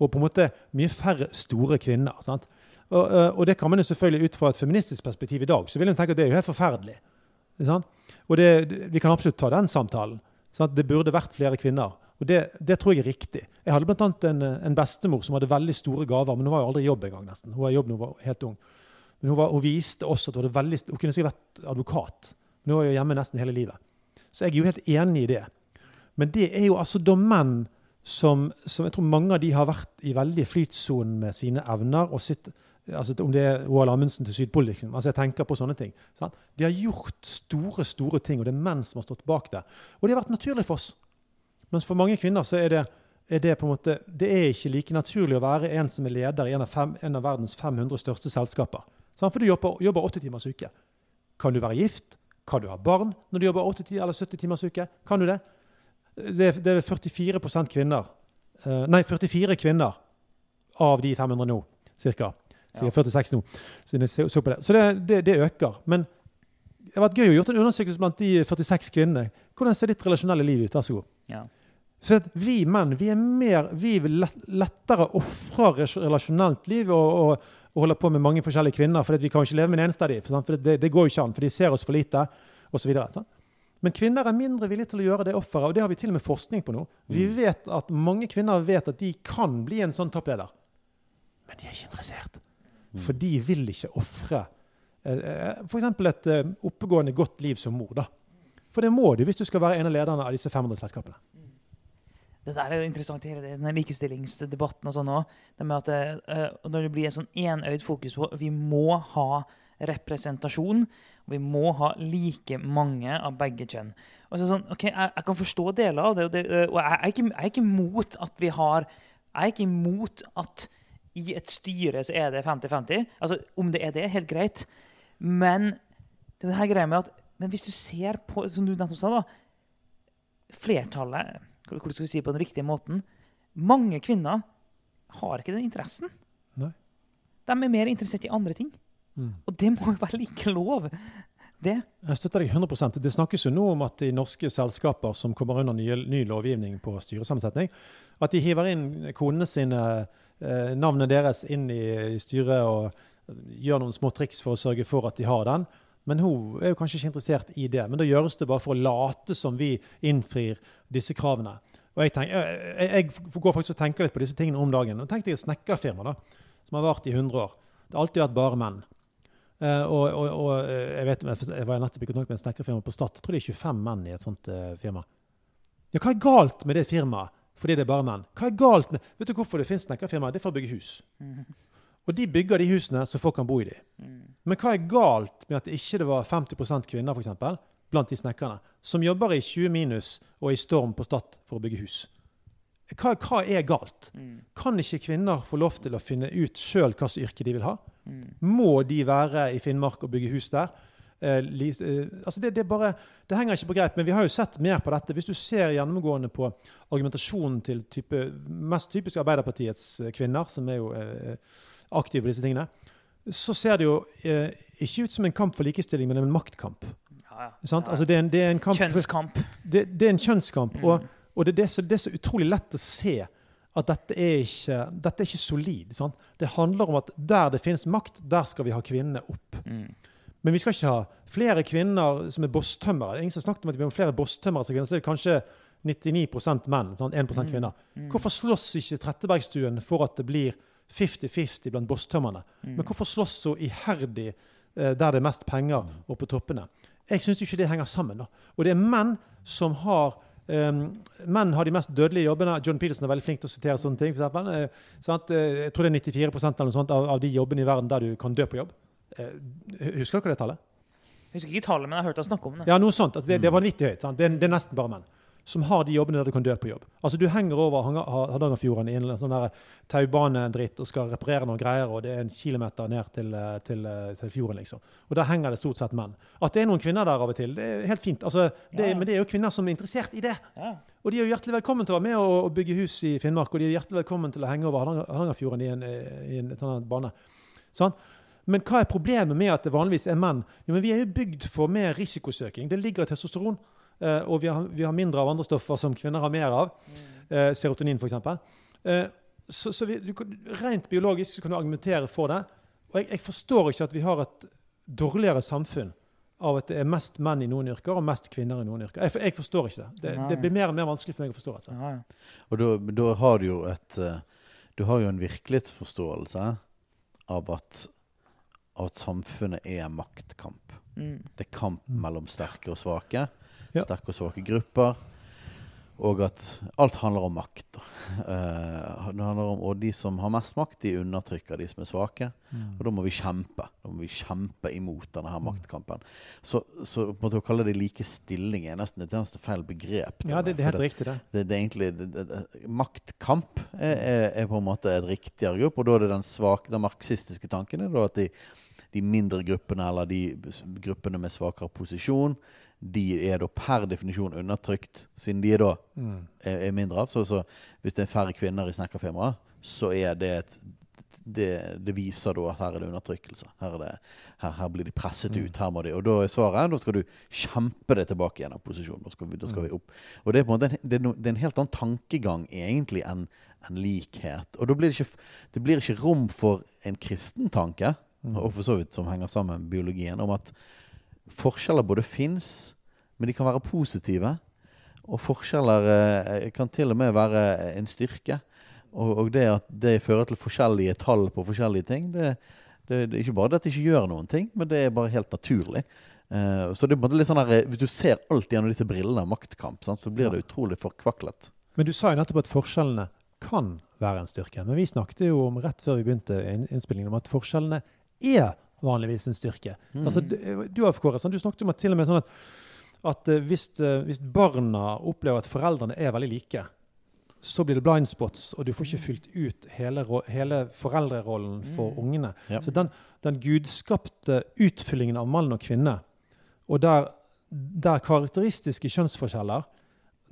Og på en måte mye færre store kvinner. sant? Og, og, det kan man jo selvfølgelig ut fra et feministisk perspektiv i dag. Så vil man tenke at det er jo helt forferdelig. Og det, vi kan absolutt ta den samtalen. Sant? Det burde vært flere kvinner. Og det, det tror jeg er riktig. Jeg hadde bl.a. En, en bestemor som hadde veldig store gaver, men hun var jo aldri i jobb engang. nesten. Hun var i jobb da hun var helt ung. Men hun, var, hun viste også at hun, hadde veldig, hun kunne sikkert vært advokat. Men hun var jo hjemme nesten hele livet. Så jeg er jo helt enig i det. Men det er jo altså da menn som, som, Jeg tror mange av de har vært i veldig flytsonen med sine evner. og sitt, altså Om det er Roald Amundsen til Sydpol. Liksom. Altså jeg tenker på sånne ting. Sant? De har gjort store store ting, og det er menn som har stått bak det. Og det har vært naturlig for oss. Mens for mange kvinner så er det, er det på en måte, det er ikke like naturlig å være en som er leder i en av, fem, en av verdens 500 største selskaper. Sant? For du jobber, jobber 80 timers uke. Kan du være gift? Kan du ha barn når du jobber 80 eller 70 timers uke? Kan du det? Det er, det er 44 kvinner. Uh, nei, 44 kvinner av de 500 nå, ca. Så jeg er 46 nå. Så, så, det. så det, det, det, øker. Men det har vært gøy å gjøre en undersøkelse blant de 46 kvinnene. Hvordan ser ditt relasjonelle liv ut? Vær så god. Ja. Så vi menn vi er mer, vi lettere ofrer relasjonelt liv og, og, og, holder på med mange forskjellige kvinner, for vi kan ikke leve med en eneste av dem. For, det, det, går jo ikke an, for de ser oss for lite, osv. Men kvinner er mindre villige til å gjøre det offeret, og det har vi til og med forskning på nå. Vi mm. vet at Mange kvinner vet at de kan bli en sånn toppleder, men de er ikke interessert. Mm. For de vil ikke ofre eh, eh f.eks. et eh, oppegående, godt liv som mor. da. For det må du hvis du skal være en av lederne av disse 500 selskapene. Mm. Det der er jo interessant, hele denne likestillingsdebatten og sånn òg. Det med at uh, når det blir en sånn enøyd fokus på vi må ha representasjon. Og vi må ha like mange av begge kjønn. Og så sånn, ok, jeg, jeg, kan forstå deler av det, og, det, og jeg, er ikke, jeg er ikke imot at vi har Jeg er ikke imot at i et styre så er det 50-50. Altså, Om det er det, helt greit. Men det er her greia med at men hvis du ser på, som du nettopp sa, da, flertallet Hvordan skal vi si på den riktige måten? Mange kvinner har ikke den interessen. Nei. De er mer interessert i andre ting. Mm. Og det må jo være like lov. Det. Jeg støtter deg 100% Det snakkes jo nå om at i norske selskaper som kommer under ny, ny lovgivning på styresammensetning, at de hiver inn konene sine, navnet deres, inn i, i, styret og gjør noen små triks for å sørge for at de har den. Men hun er jo kanskje ikke interessert i det. Men da gjøres det bare for å late som vi innfrir disse kravene. Og jeg, tenker, jeg, jeg går faktisk og tenker litt på disse tingene om dagen. Og tenkte jeg et snekkerfirma da, som har vart i 100 år. Det har alltid vært bare menn. Uh, og, og, og, eh, jeg vet, jeg var nettopp i kontakt med en snekkerfirma på Stad. Jeg tror det er 25 menn i et sånt uh, firma. Ja, hva er galt med det firmaet fordi det er bare menn? Hva er galt med, Vet du hvorfor det finnes snekkerfirmaer? Det er for å bygge hus. Mm. Og de bygger de husene så folk kan bo i de. Mm. Men hva er galt med at det ikke var 50% kvinner for eksempel, blant de snekkerne som jobber i 20 minus og i storm på Stad for å bygge hus? Hva, hva er galt? Mm. Kan ikke kvinner få lov til å finne ut sjøl hvilket yrke de vil ha? Må de være i Finnmark og bygge hus der? Eh, eh, altså det, det, bare, det, henger ikke på greit, men vi har jo sett mer på dette. Hvis du ser gjennomgående på argumentasjonen til type, mest typisk Arbeiderpartiets eh, kvinner, som er jo aktive på disse tingene, så ser det jo ikke ut som en kamp for likestilling, men en maktkamp. Ja, ja. Altså det, er en, det, er en, kamp Kjønnskamp. For, det, er en kjønnskamp. Mm. Og, og det, er så, det er så utrolig lett å se at dette er ikke, dette er ikke solid. Sant? Det handler om at der det finnes makt, der skal vi ha kvinnene opp. Mm. Men vi skal ikke ha flere kvinner som er bosstømmere. Ingen som snakket om at vi har ha flere bosstømmere så er det kanskje 99 menn, sånn, 1 mm. kvinner. Mm. Hvorfor slåss ikke Trettebergstuen for at det blir 50-50 blant bosstømmerne. Mm. Men hvorfor slåss så iherdig eh, der det er mest penger, og på toppene? Jeg syns ikke det henger sammen. da. Og det er menn som har Um, menn har de mest dødelige jobbene. John Peterson er veldig flink til å sitere sånne ting. For eksempel, eh? Eh, jeg tror det er 94% eller noe sånt av, av de jobbene i verden der du kan dø på jobb. Eh, husker dere det tallet? Jeg husker ikke tallet, men jeg har hørt deg snakke om det. Ja, noe sånt. at Det, det er vanvittig høyt. Sant? Det, det er nesten bare menn som har de jobbene der du kan dø på jobb. Altså Du henger over Hardangerfjorden i en sånn taubanedritt og skal reparere noen greier, og det er en kilometer ned til, eh, til, eh, til fjorden, liksom. Og der henger det stort sett menn. At det er noen kvinner der av og til, det er helt fint. Altså, det, Ja. Men det er jo kvinner som er interessert i det. Ja. Og de er jo hjertelig velkommen til å være med og, og bygge hus i Finnmark, og de er hjertelig velkommen til å henge over Hardanger- Hardangerfjorden i en, eh, i en sånn bane. Sånn? Men hva er problemet med at det vanligvis er menn? Jo, men Vi er jo bygd for mer risikosøking. Det ligger i testosteron. eh, og vi har, vi har mindre av andre stoffer som kvinner har mer av. Uh, serotonin, f.eks. Uh, så så vi, du, rent biologisk kan du argumentere for det. Og jeg, jeg forstår ikke at vi har et dårligere samfunn av at det er mest menn i noen yrker og mest kvinner i noen yrker. Jeg, jeg forstår ikke det. Det, det blir mer og mer vanskelig for meg å forstå. Altså. Ja, ja. Og da, da har du jo et eh, Du har jo en virkelighetsforståelse av at, at samfunnet er maktkamp. Mm. Det er kamp mellom sterke og svake. Ja. Sterke og svake grupper. Og at alt handler om makt. Eh, handler om, og de som har mest makt, de undertrykker de som er svake. Mm. Og da må vi kjempe. Da må vi kjempe imot denne her maktkampen. Så, så på en måte å kalle det likestilling er nesten et eneste feil begrep. Ja, det, det er helt riktig, det. det, det er egentlig det, det, det, Maktkamp er, er, er på en måte et riktigere gruppe, og da er det den svake, den marxistiske tanken er da at de, de mindre gruppene, eller de gruppene med svakere posisjon, de er da per definisjon undertrykt, siden de er da Mm. er, er mindre av. Så, så hvis det er færre kvinner i snekkerfirmaet, så er det et det, det viser da at her er det undertrykkelse. Her, er det, her, her blir de presset Mm. ut. her må de, Og da er svaret da skal du kjempe deg tilbake igjen av posisjon. Da skal vi, da skal vi opp. Og det er på en måte en, det det er en helt annen tankegang egentlig enn en likhet. Og da blir det ikke, det blir ikke rom for en kristen tanke, Mm. og for så vidt som henger sammen med biologien, om at forskjeller både fins, men de kan være positive. Og forskjeller eh, kan til og med være en styrke. Og, og det at det fører til forskjellige tall på forskjellige ting, det, det, det er ikke bare det at det ikke gjør noen ting, men det er bare helt naturlig. Uh, så det er på en måte litt sånn her, Hvis du ser alt gjennom disse brillene av maktkamp, sant, så blir det utrolig forkvaklet. Men du sa jo nettopp at forskjellene kan være en styrke. Men vi snakket jo om rett før vi begynte innspillingen om at forskjellene er vanligvis en styrke. Mm. Altså, du, sånn, du snakket om at til og med sånn at, at eh, hvis, eh, hvis barna opplever at foreldrene er veldig like, så blir det blind spots, og du får ikke fylt ut hele, hele foreldrerollen for Mm. ungene. Ja. Så den, den gudskapte utfyllingen av mann og kvinne, og der, der karakteristiske kjønnsforskjeller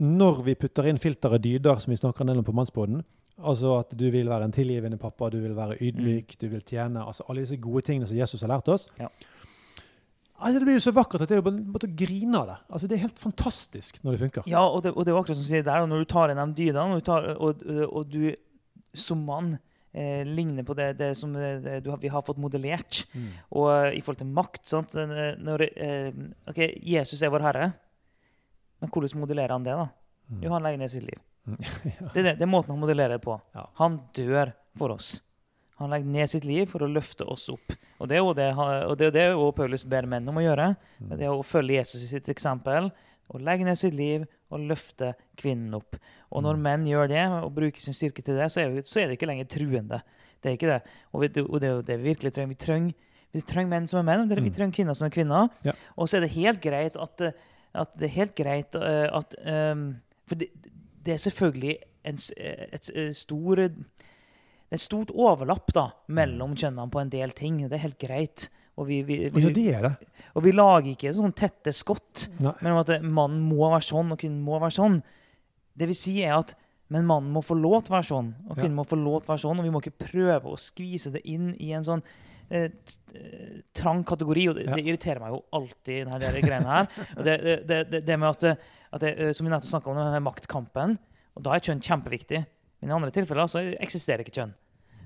når vi putter inn filteret dyder, som vi snakker en del om på Mannsboden, altså at du vil være en tilgivende pappa, du vil være ydmyk, du vil tjene, altså alle disse gode tingene som Jesus har lært oss. Ja. Altså, det blir jo så vakkert at det er jo bare å grine av det. Altså, det er helt fantastisk når det funker. Ja, og det, og det er akkurat som du sier der, og når du tar inn de dydene, og, tar, og, og du som mann eh, ligner på det, det som eh, det, du vi har fått modellert, Mm. og eh, i forhold til makt sant? Når, eh, ok, Jesus er vår herre, men hvordan modellerer han det? da? Mm. Jo, han legger ned sitt liv. Det er, det, det er måten han modellerer det på. Han dør for oss. Han legger ned sitt liv for å løfte oss opp. Og det er jo det, og det, er det jo Paulus ber menn om å gjøre. Mm. Det er å følge Jesus i sitt eksempel. Og legge ned sitt liv og løfte kvinnen opp. Og når Mm. menn gjør det, og bruker sin styrke til det, så er, vi, så er det ikke lenger truende. Det er ikke det. Og, vi, og det er jo det vi virkelig trenger. Vi trenger, vi trenger menn som er menn, vi Mm. trenger kvinner som er kvinner. Ja. Og så er det helt greit at, at det er helt greit eh, at um, For det, det er selvfølgelig en, et, et stor er et stort overlapp da, mellom kjønnene på en del ting. Det er helt greit. Og vi, vi, Og ja, det er det. og vi lager ikke sånn tette skott Nei. mellom at mannen må være sånn, og kvinnen må være sånn. Det vil si er at men mannen må få lov til å være sånn, og Ja. kvinnen må få lov til å være sånn. Og vi må ikke prøve å skvise det inn i en sånn eh, eh, trang kategori. Og det, Ja. det irriterer meg jo alltid, denne greiene her. Det, det, det, med eh, at det, eh, Som vi nettopp snakka om, denne maktkampen. Og da er kjønn kjempeviktig. Men i andre tilfeller så eksisterer ikke kjønn.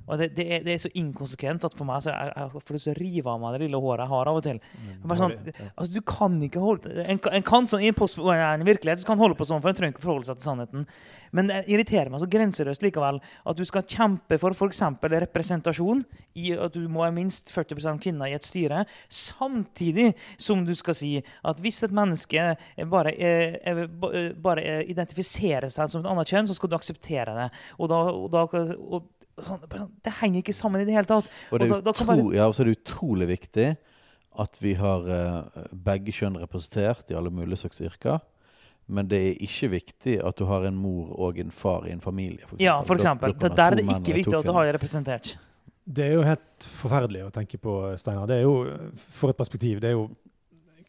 Og det, det, er, det er så inkonsekvent at for meg så jeg, jeg får lyst til å rive av meg det lille håret jeg har av og til. Bare sånn, altså, du kan ikke holde En, en kan sånn, I en post, en virkelighet så kan holde på sånn, for en trenger ikke forholde seg til sannheten. Men det irriterer meg så grenseløst likevel at du skal kjempe for f.eks. representasjon, i at du må ha minst 40% kvinner i et styre, samtidig som du skal si at hvis et menneske bare, eh, eh, bare identifiserer seg som et annet kjønn, så skal du akseptere det. Og da, og da og Sånn, det henger ikke sammen i det hele tatt. Og det er, og da, da utro, bare... ja, er det utrolig viktig at vi har uh, begge kjønn representert i alle mulige slags yrker. Men det er ikke viktig at du har en mor og en far i en familie. For ja, for eksempel. Da, der er det ikke viktig at du har representert. Det er jo helt forferdelig å tenke på, Steinar. Det er jo, For et perspektiv. det er jo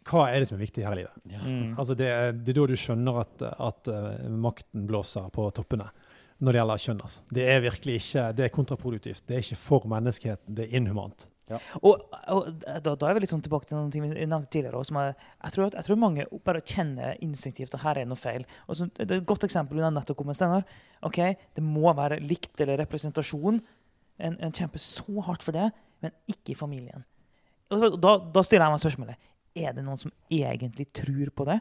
hva er det som er viktig her i livet? Ja. Mm. Altså det, er, det, er da du skjønner at, at uh, makten blåser på toppene når det gjelder kjønn. Altså. Det er virkelig ikke, det er kontraproduktivt. Det er ikke for menneskeheten. Det er inhumant. Ja. Og, og da, da, er vi litt sånn tilbake til noen ting vi nevnte tidligere. Også, jeg, jeg, tror at, jeg, tror mange bare kjenner instinktivt at her er noe feil. Og så, det er Et godt eksempel du nettopp kom med, Steinar. Okay, det må være likt eller representasjon. En, en kjemper så hardt for det, men ikke i familien. Og da, da stiller jeg meg spørsmålet er det noen som egentlig tror på det.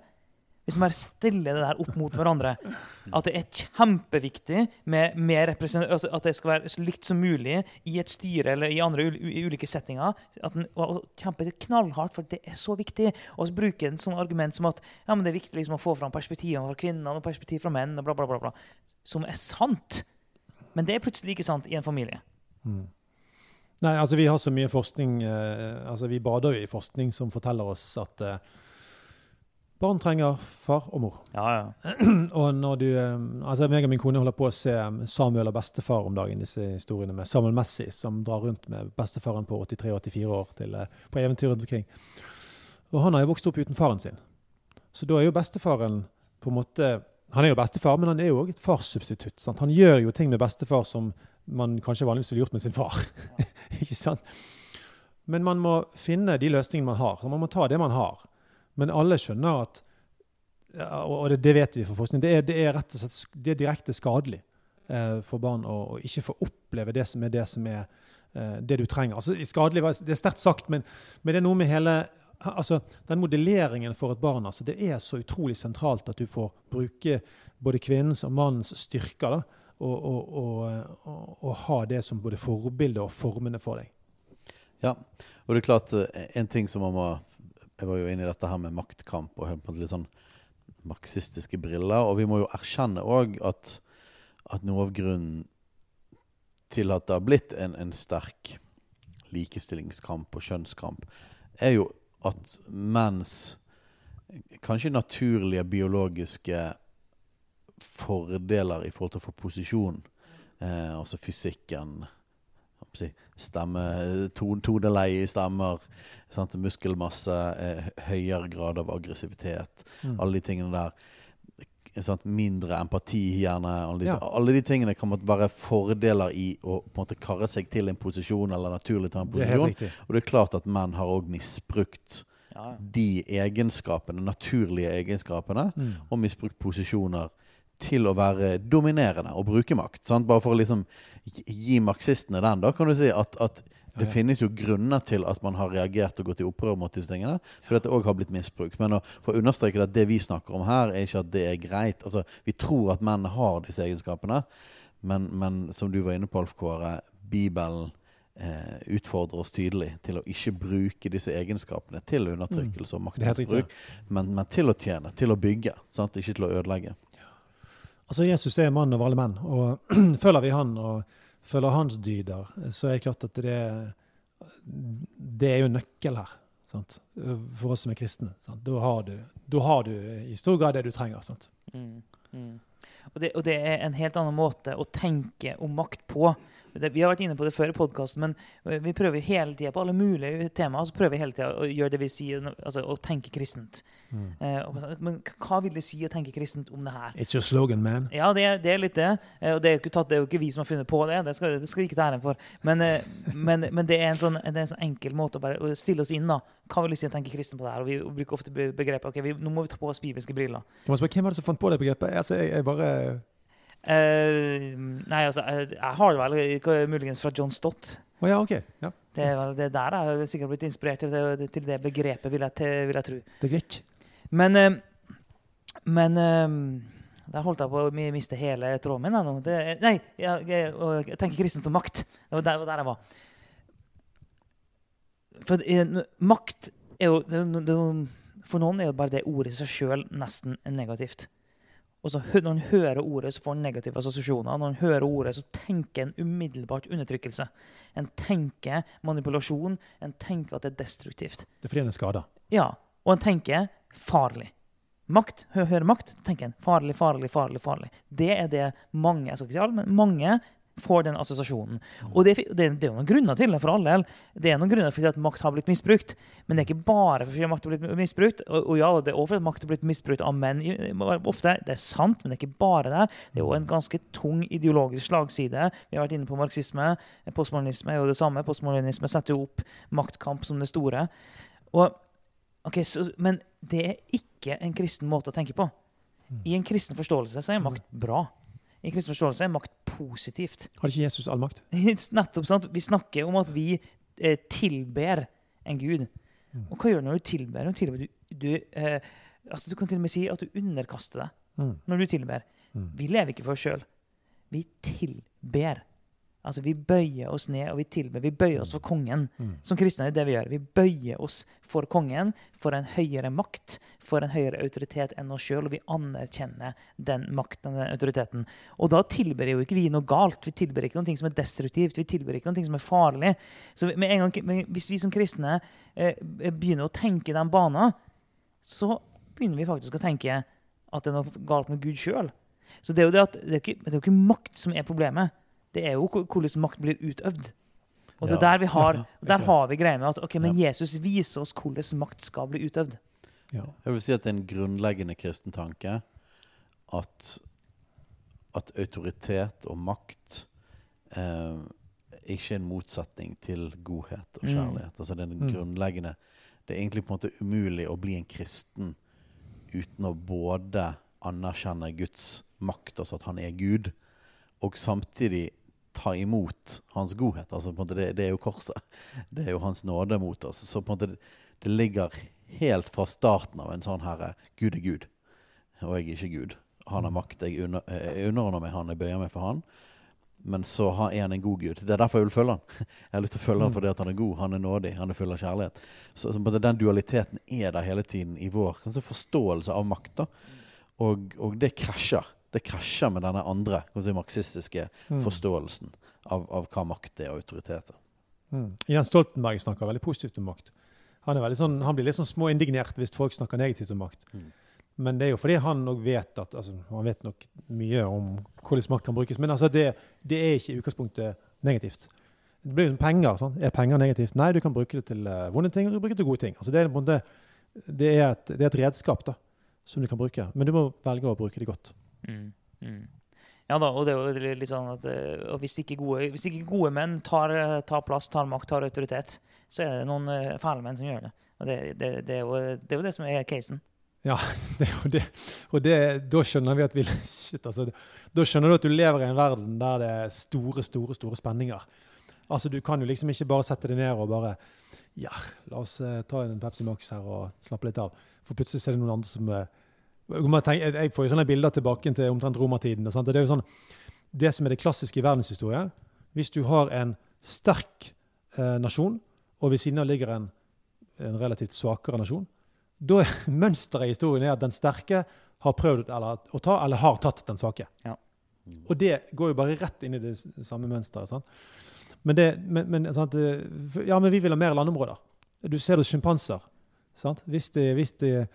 Hvis man bare stiller det der opp mot hverandre, at det er kjempeviktig med, med at det skal være så likt som mulig i et styre eller i andre i ulike settinger. At den, og kjempe knallhardt, for det er så viktig. Og så bruke en sånn argument som at ja, det er viktig liksom å få fram perspektivene fra kvinnene og perspektiv fra menn, og bla, bla, bla, bla, som er sant. Men det er plutselig ikke sant i en familie. Mm. Nei, altså Vi har så mye forskning eh, altså Vi bader jo i forskning som forteller oss at eh, Barn trenger far og mor. Ja, ja. og når du, eh, altså meg og min kone holder på å se um, Samuel og bestefar om dagen, disse historiene med Samuel Messi, som drar rundt med bestefaren på 83-84 år til, eh, på eventyr rundt omkring. Og han har jo vokst opp uten faren sin. Så da er jo bestefaren på en måte Han er jo bestefar, men han er jo òg et farssubstitutt. Sant? Han gjør jo ting med bestefar som man kanskje vanligvis ville gjort med sin far. Ikke sant? Men man må finne de løsningene man har. Man må ta det man har. Men alle skjønner at Og det, det vet vi fra forskning. Det er, det er, rett og slett det er direkte skadelig eh, for barn å, å, ikke få oppleve det som er det som er eh, det du trenger. Altså, skadelig, Det er sterkt sagt, men, men, det er noe med hele altså, Den modelleringen for et barn altså, det er så utrolig sentralt at du får bruke både kvinnens og mannens styrker. da, og, og, og, og, ha det som både forbilde og formende for deg. Ja, og det er klart eh, en ting som man må jeg var jo inne i dette her med maktkamp og litt sånn marxistiske briller. Og vi må jo erkjenne òg at, at, noe av grunnen til at det har blitt en, en sterk likestillingskamp og kjønnskamp, er jo at menns kanskje naturlige biologiske fordeler i forhold til å få posisjon, eh, altså fysikken stemme, ton, toneleie i stemmer, sant? muskelmasse, eh, høyere grad av aggressivitet. Mm. Alle de tingene der. Sant? Mindre empati, gjerne. Alle de, ja. alle de, tingene kan være fordeler i å på en måte karre seg til en posisjon, eller naturlig ta en posisjon. Det og det er klart at menn har òg misbrukt ja. de egenskapene, naturlige egenskapene, mm. og misbrukt posisjoner til å være dominerende og bruke makt. Sant? Bare for å liksom gi marxistene den, da kan du si at, at det finnes jo grunner til at man har reagert og gått i opprør mot disse tingene. For det òg har blitt misbrukt. Men å, for å understreke at det vi snakker om her, er ikke at det er greit. Altså, Vi tror at menn har disse egenskapene, men, men som du var inne på, Alf Kåre, Bibelen eh, utfordrer oss tydelig til å ikke bruke disse egenskapene til undertrykkelse og maktbruk maktmisbruk, men, men, til å tjene, til å bygge, sant? ikke til å ødelegge. Altså, Jesus er mann over alle menn, og følger vi han og følger hans dyder, så er det klart at det, det er jo nøkkel her. Sant? For oss som er kristne. Da har, du, da har, du, i stor grad det du trenger. Sant? Mm, mm. Og, det, og, det, er en helt annen måte å tenke om makt på Vi har vært inne på det før i podkasten, men vi prøver hele tida på alle mulige temaer så prøver vi hele tida å gjøre det vi sier, altså å tenke kristent. Mm. Eh, men hva vil det si å tenke kristent om det her? It's your slogan, man. Ja, det, det er litt det. Eh, og det er, tatt, det er, jo ikke vi som har funnet på det. Det skal, det skal vi ikke ta æren for. Men, eh, men, men det, er sånn, det, er en sånn, enkel måte å bare stille oss inn da. Hva vil det si å tenke kristen på det her? Og vi bruker ofte begrepet ok, vi, nå må vi ta på oss bibelske briller. Hvem var det som fant på det begrepet? Altså, jeg, jeg bare Eh, nei, altså, jeg, jeg har det vel eh, muligens fra John Stott. Oh, ja, ok. Ja. Det er vel det der jeg har sikkert blitt inspirert til det, til det begrepet, vil jeg, vil jeg tro. Det er greit. Men, eh, men eh, der holdt jeg på å miste hele tråden min. nå. Det, nei, jeg, jeg, tenker kristent om makt. Det var der, der jeg var. For eh, makt er jo- For noen er jo bare det ordet i seg sjøl nesten negativt. Og så Når han hører ordet, så får han negative assosiasjoner. Når han hører ordet, så tenker en umiddelbart undertrykkelse. En tenker manipulasjon. En tenker at det er destruktivt. Det forener skader. er skada. Ja, og en tenker farlig. Makt, hører makt, tenker en farlig, farlig, farlig. farlig. Det er det mange jeg skal ikke si alle, men mange får den assosiasjonen. Og det, det, det er noen grunner til det, for all del. Det er noen grunner til at makt har blitt misbrukt. Men det er ikke bare fordi makt har blitt misbrukt. Og, og ja, det er også fordi makt har blitt misbrukt av menn. Ofte. Det er sant, men det er ikke bare der. Det er jo en ganske tung ideologisk slagside. Vi har vært inne på marxisme. Postmodernisme er jo det samme. Postmodernisme setter jo opp maktkamp som det store. Og, okay, så, men det er ikke en kristen måte å tenke på. I en kristen forståelse så er makt bra. I en kristen forståelse er makt positivt. Har ikke Jesus all makt? Nettopp, sant? Vi snakker om at vi eh, tilber en gud. Og hva gjør du når du tilber? Når du, tilber du, du, eh, altså, du kan til og med si at du underkaster deg Mm. når du tilber. Mm. Vi lever ikke for oss sjøl. Vi tilber. Altså, vi bøyer oss ned, og vi tilber. Vi bøyer oss for kongen. Mm. Som kristne er det vi gjør. Vi bøyer oss for kongen, for en høyere makt, for en høyere autoritet enn oss sjøl, og vi anerkjenner den makten og den autoriteten. Og da tilber jo ikke vi noe galt. Vi tilber ikke noe som er destruktivt. Vi tilber ikke noe som er farlig. Så med en gang, hvis vi som kristne eh, begynner å tenke i den banen, så begynner vi faktisk å tenke at det er noe galt med Gud sjøl. Så det er, jo det, at, det, er ikke, det er ikke makt som er problemet. Det er jo hvordan makt blir utøvd. Og det Ja. der vi har, der har vi greia med at ok, men Jesus viser oss hvordan makt skal bli utøvd. Ja. Jeg vil si at det er en grunnleggende kristen tanke at, at autoritet og makt eh, ikke er en motsetning til godhet og Mm. kjærlighet. Altså det er en Mm. grunnleggende Det er egentlig på en måte umulig å bli en kristen uten å både anerkjenne Guds makt, altså at han er Gud, og samtidig ta imot hans godhet. Altså det, det er jo korset. Det er jo hans nåde mot oss. Så på en måte det, det ligger helt fra starten av en sånn herre Gud er Gud, og jeg er ikke Gud. Han har makt, jeg, under, underordner meg han, jeg bøyer meg for han. Men så er han en god gud. Det er derfor jeg vil følge han. Jeg har lyst til å følge han fordi han er god, han er nådig, han er full av kjærlighet. Så, så den dualiteten er der hele tiden i vår kanskje forståelse av makt. Og, og det krasjer. Det krasjer med denne andre si, marxistiske Mm. forståelsen av, av hva makt er og autoritet er. Mm. Jens Stoltenberg snakker veldig positivt om makt. Han, sånn, han blir litt sånn småindignert hvis folk snakker negativt om makt. Mm. Men det er jo fordi han nok vet at, altså, han vet nok mye om hvordan makt kan brukes. Men altså, det, det er ikke i utgangspunktet negativt. Det blir jo penger. Sånn. Er penger negativt? Nei, du kan bruke det til uh, vonde ting og du kan bruke det til gode ting. Altså, det, er måte, det, er et, det er et redskap da, som du kan bruke, men du må velge å bruke det godt. Mm. Mm. Ja da, og det er jo litt sånn at eh, hvis, ikke gode, hvis ikke gode menn tar, eh, tar plass, tar makt, tar autoritet, så er det noen eh, fæle menn som gjør det. Og det, det, det, er jo, det er jo det som er casen. Det, og da skjønner vi at vi shit, altså, Da skjønner du at du lever i en verden der det er store, store store spenninger. Altså, Du kan jo liksom ikke bare sette deg ned og bare Ja, la oss ta en Pepsi Max her og slappe litt av. For plutselig er det noen andre som tenke- Jeg får jo sånne bilder tilbake til omtrent romertiden. Det er jo sånn, det som er det klassiske i verdenshistorien Hvis du har en sterk eh, nasjon, og ved siden av ligger en, en relativt svakere nasjon, da er mønsteret i historien er at den sterke har prøvd eller, å ta, eller har tatt den svake. Ja. Og det går jo bare rett inn i det samme mønsteret. Sant? Men, det, men, men, sant, eh, ja, men vi vil ha mer landområder. Du ser det hos sjimpanser. Hvis, de- hvis, de-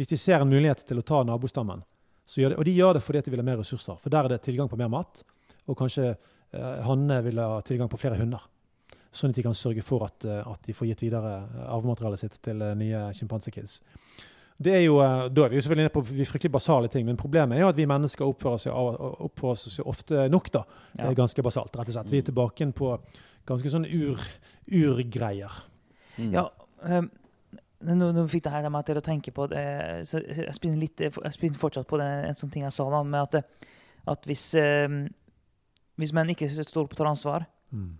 hvis de ser en mulighet til å ta nabostammen, de, og de gjør det fordi de vil ha mer ressurser. For der er det tilgang på mer mat, og kanskje eh, hannene vil ha tilgang på flere hunder. Sånn at de kan sørge for at, eh, at de får gitt videre eh, arvematerialet sitt til eh, nye sjimpansekids. Det er jo, Da er vi jo selvfølgelig inne på vi fryktelig basale ting, men problemet er jo at vi mennesker oppfører oss, av- oppfører oss ofte nok da, Ja. ganske basalt. rett og slett. Vi er tilbake på ganske sånn ur, urgreier. Mm. Ja, um, nå, nå fikk det her meg til å tenke på det, så Jeg spinner, litt, jeg spinner fortsatt på det, en sånn ting jeg sa, da, med at at hvis, eh, hvis menn ikke står opp og tar ansvar, Mm.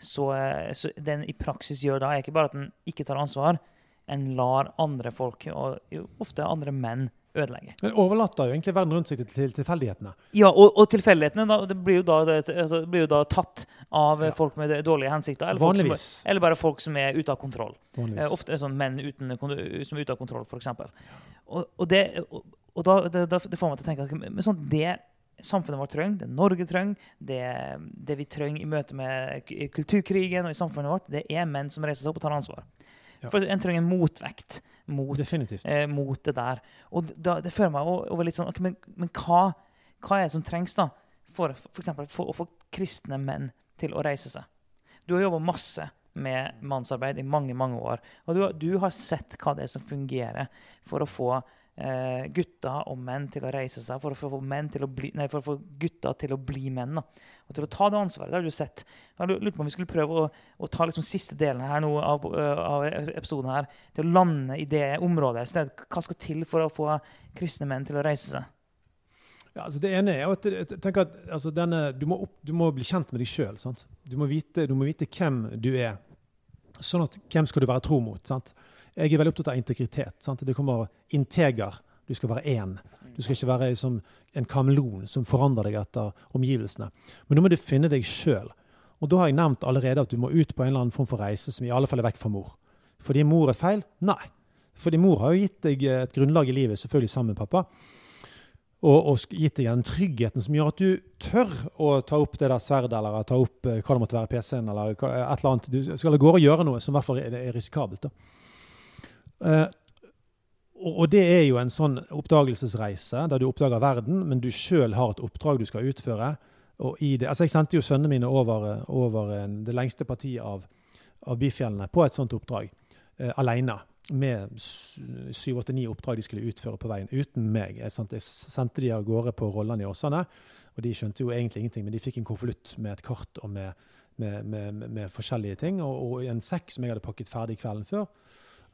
så, eh, så det en i praksis gjør da, er ikke bare at en ikke tar ansvar, en lar andre folk, og ofte andre menn, ødelegge. Men overlater jo egentlig verden rundt seg til, til tilfeldighetene. Ja, og, og tilfeldighetene da, det blir, jo da, det, altså, det blir jo da tatt av Ja. folk med dårlige hensikter. Eller, folk som, eller bare folk som er ute av kontroll. Eh, ofte sånn menn uten, som er ute av kontroll, f.eks. Og, og, det, og, og da, det, det får meg til å tenke at men sånn, det samfunnet vårt trenger, det Norge trenger, det, det vi trenger i møte med kulturkrigen og i samfunnet vårt, det er menn som reiser seg opp og tar ansvar. Ja. For En trenger en motvekt mot, Definitivt. eh, mot det der. Og da, det fører meg over litt sånn okay, Men, men hva, hva er det som trengs da for, for, eksempel, for å få kristne menn til å reise seg? Du har jobba masse med mannsarbeid i mange mange år. Og du, du har sett hva det er som fungerer for å få eh, gutter og menn til å reise seg, for å få menn til å bli, nei, for å få gutter til å bli menn. Da. Og til å ta det ansvaret. Det har du sett. Jeg lurte på om vi skulle prøve å, å ta liksom siste delen her nå av, av episoden her, til å lande i det området. i stedet. Hva skal til for å få kristne menn til å reise seg? Ja, altså det ene er at jeg tenker at altså denne, du, må opp, du må bli kjent med deg sjøl. Du, må vite- du må vite hvem du er. Sånn at Hvem skal du være tro mot? sant? Jeg er veldig opptatt av integritet. sant? Det kommer integer. Du skal være én. Du skal ikke være liksom en kameleon som forandrer deg etter omgivelsene. Men nå må du finne deg sjøl. Og da har jeg nevnt allerede at du må ut på en eller annen form for reise som i alle fall er vekk fra mor. Fordi mor er feil? Nei. Fordi mor har jo gitt deg et grunnlag i livet, selvfølgelig sammen med pappa og, og gitt deg den tryggheten som gjør at du tør å ta opp det der sverdet, eller ta opp eh, hva det måtte være, PC-en, eller et eller annet. Du skal av gårde og gjøre noe som i hvert fall er risikabelt. Da. Eh, og, det er jo en sånn oppdagelsesreise, der du oppdager verden, men du sjøl har et oppdrag du skal utføre. Og i det, altså jeg sendte jo sønnene mine over, over eh, det lengste partiet av, av Bifjellene på et sånt oppdrag, eh, alene med syv-åtte-ni oppdrag de skulle utføre på veien, uten meg. Jeg sendte, jeg sendte de av gårde på Rolland i Åsane, og de skjønte jo egentlig ingenting, men de fikk en konvolutt med et kart og med, med, med, med forskjellige ting, og, og en sekk som jeg hadde pakket ferdig kvelden før,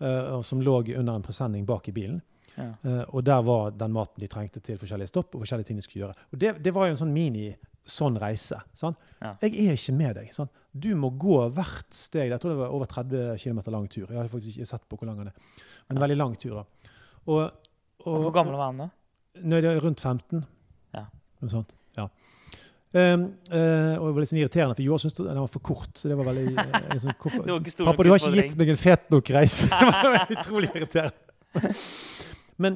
og som lå under en presenning bak i bilen. Ja. Uh, og der var den maten de trengte til forskjellige stopp og forskjellige ting de skulle gjøre. Og det, det var jo en sånn mini sånn reise. sant? Ja. Jeg er ikke med deg. sant? Du må gå hvert steg. Jeg tror det var over 30 km lang tur. Jeg har faktisk ikke sett på hvor lang den er. Men en veldig lang tur. da. Og, og, Hvor gammel var han da? Nå er det rundt 15. Ja. Noe sånt. Ja. Um, uh, og det var litt sånn irriterende, for Joar syntes den var for kort. så det var veldig... Uh, liksom, hvorfor, Pappa, du har ikke gitt meg en fet nok reise. det var utrolig irriterende. Men,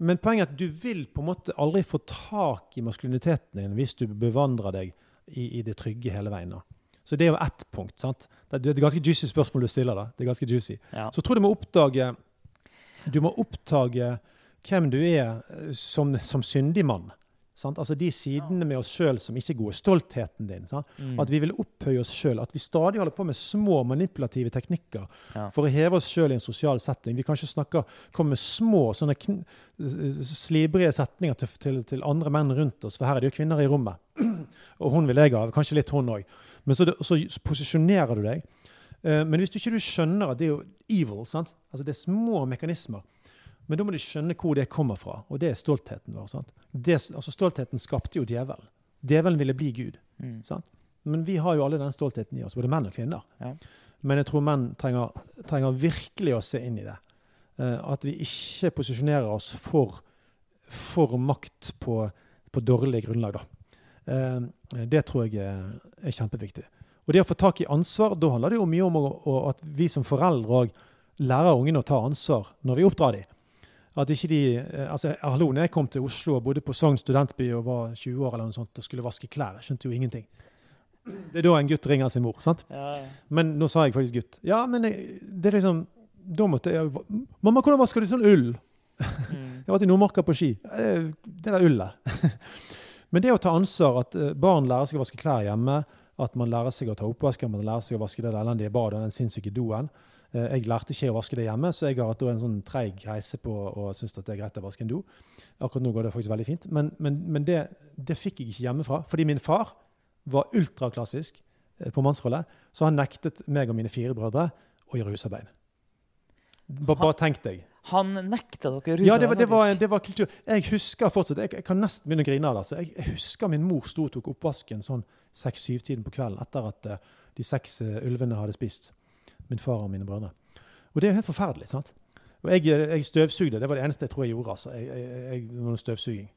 men poenget er at du vil på en måte aldri få tak i maskuliniteten din hvis du bevandrer deg i, i det trygge hele veien. da. Så det er jo ett punkt. sant? Det er er et ganske juicy spørsmål du stiller. da. Det er ganske juicy. Ja. Så jeg tror du må oppdage Du må oppdage hvem du er eh, som, som syndig mann. Sant? Altså De sidene med oss sjøl som ikke er gode. Stoltheten din. Sant? Mm. At vi vil opphøye oss sjøl. At vi stadig holder på med små manipulative teknikker Ja. for å heve oss sjøl i en sosial setting. Vi kanskje snakker, kommer med små sånne slibrige setninger til, til, til andre menn rundt oss, for her er det jo kvinner i rommet. Og hun vil jeg ha. Kanskje litt hun òg. Men så, så posisjonerer du deg. Eh, men hvis du ikke du skjønner at det er jo evil, sant? altså det er små mekanismer, men da må du skjønne hvor det kommer fra, og det er stoltheten vår. sant? Det, altså Stoltheten skapte jo djevelen. Djevelen ville bli Gud. Mm. Sant? Men vi har jo alle den stoltheten i oss, både menn og kvinner. Ja. Men jeg tror menn trenger, trenger virkelig å se inn i det. Uh, at vi ikke posisjonerer oss for, for makt på, på dårlig grunnlag. Da. Uh, det tror jeg er, er kjempeviktig. Og det å få tak i ansvar, da handler det jo mye om å, å, at vi som foreldre òg lærer ungene å ta ansvar når vi oppdrar dem. At ikke de, eh, altså, hallo, når jeg kom til Oslo og bodde på Sogn studentby og var 20 år eller noe sånt og skulle vaske klær, jeg skjønte jo ingenting. Det er da en gutt ringer sin mor. sant? Ja, ja. Men nå sa jeg faktisk gutt. Ja, men jeg, det er liksom Da måtte jeg Mamma, hvordan vasker du sånn ull? Mm. Jeg vært i Nordmarka på ski. Det der ullet. Men det å ta ansvar, at eh, barn lærer seg å vaske klær hjemme, at man lærer seg å ta oppvasken, man lærer seg å vaske det elendige badet og den sinnssyke doen. Eh, Jeg lærte ikke å vaske det hjemme, så jeg har hatt en sånn treig reise på og synes det er greit å vaske en do. Akkurat nå går det faktisk veldig fint. Men, men, men det, det fikk jeg ikke hjemmefra, fordi min far var ultraklassisk eh, på mannsrolle, så han nektet meg og mine fire brødre å gjøre husarbeid. Ba, bare tenk deg. Han nekta dere russer'n, Ja, det var, det, var, det var kultur. Jeg husker fortsatt Jeg, jeg kan nesten begynne å grine av det. Altså. Jeg, jeg husker min mor sto og tok oppvasken sånn seks-syv-tiden på kvelden etter at uh, de seks uh, ulvene hadde spist. Min far og mine brødre. Og det er jo helt forferdelig. sant? Og jeg, jeg støvsugde. Det var det eneste jeg tror jeg gjorde. altså. Jeg, jeg, det støvsuging.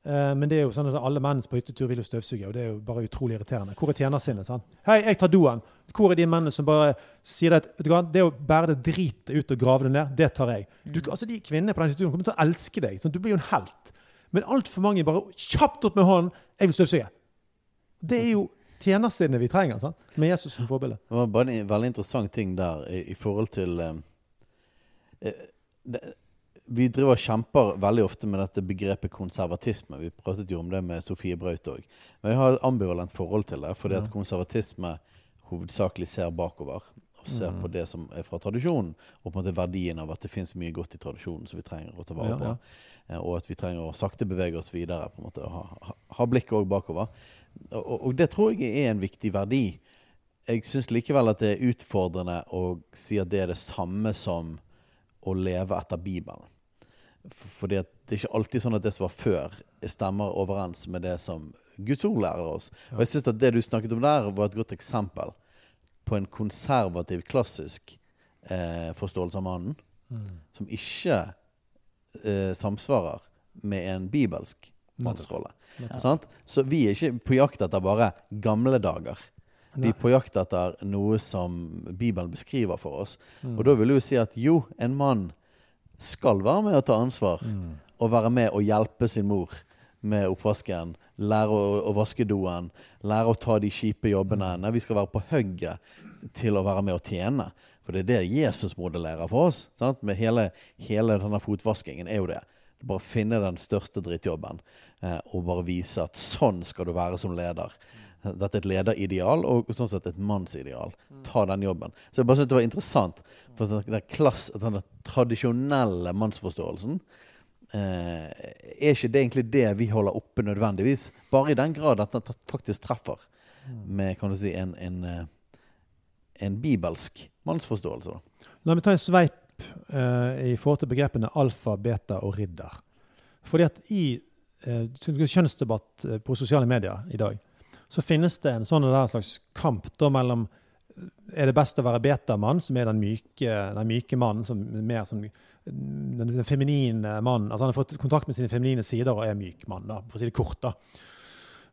Eh, men det er jo sånn at alle menn på hyttetur vil jo støvsuge, og det er jo bare utrolig irriterende. Hvor er tjenersinnet? sant? Hei, jeg tar doen. Hvor er de mennene som bare sier at det å bære det dritet ut og grave det ned, det tar jeg. Du, altså De kvinnene på den hytteturen kommer til å elske deg. sånn, Du blir jo en helt. Men altfor mange bare kjapt opp med hånden. 'Jeg vil støvsuge'. Det er jo tjenersinnet vi trenger, sant? med Jesus som forbilde. Det var bare en veldig interessant ting der i, i forhold til eh, eh, det, Vi driver og kjemper veldig ofte med dette begrepet konservatisme. Vi pratet jo om det med Sofie Braut òg. Men jeg har et ambivalent forhold til det, fordi at konservatisme hovedsakelig ser bakover. Og ser Mm. på det som er fra tradisjonen, og på en måte verdien av at det finnes mye godt i tradisjonen som vi trenger å ta vare på. ja. ja. Og at vi trenger å sakte bevege oss videre. på en måte, og Ha, ha, ha blikket òg bakover. Og, og- det tror jeg er en viktig verdi. Jeg syns likevel at det er utfordrende å si at det er det samme som å leve etter Bibelen. For- Fordi at det er ikke alltid sånn at det som var før, stemmer overens med det som Guds ord lærer oss. Og jeg syns at det du snakket om der, var et godt eksempel på en konservativ, klassisk eh, forståelse av mannen, som ikke eh, samsvarer med en bibelsk mannsrolle. Så vi er ikke på jakt etter bare gamle dager. Vi er på jakt etter noe som Bibelen beskriver for oss. Mm. Og da vil jo si at jo, en mann skal være med og ta ansvar. Mm. Og være med å hjelpe sin mor med oppvasken. Lære å, å vaske doen. Lære å ta de kjipe jobbene. Nei, vi skal være på hugget til å være med å tjene. For det er det Jesus modellerer for oss. Sant? Med hele, hele denne fotvaskingen er jo det. Bare finne den største drittjobben og bare vise at sånn skal du være som leder. Dette er et lederideal, og sånn sett et mannsideal. Ta den jobben. Så jeg bare synes det var interessant. For den, den, klass, den tradisjonelle mannsforståelsen eh, er ikke det egentlig det vi holder oppe nødvendigvis. Bare i den grad at den faktisk treffer med kan du si, en, en, eh, en bibelsk mannsforståelse. Da. La meg ta en sveip eh, i forhold til begrepene alfa, beta og ridder. Fordi at i eh, kjønnsdebatt eh, på sosiale medier i dag, så finnes det en sånn slags kamp da mellom eh, er det best å være betamann, som er den myke, den myke mannen, som er mer som den, den feminine mannen. Altså han har fått kontakt med sine feminine sider og er myk mann, da, for å si det kort. da.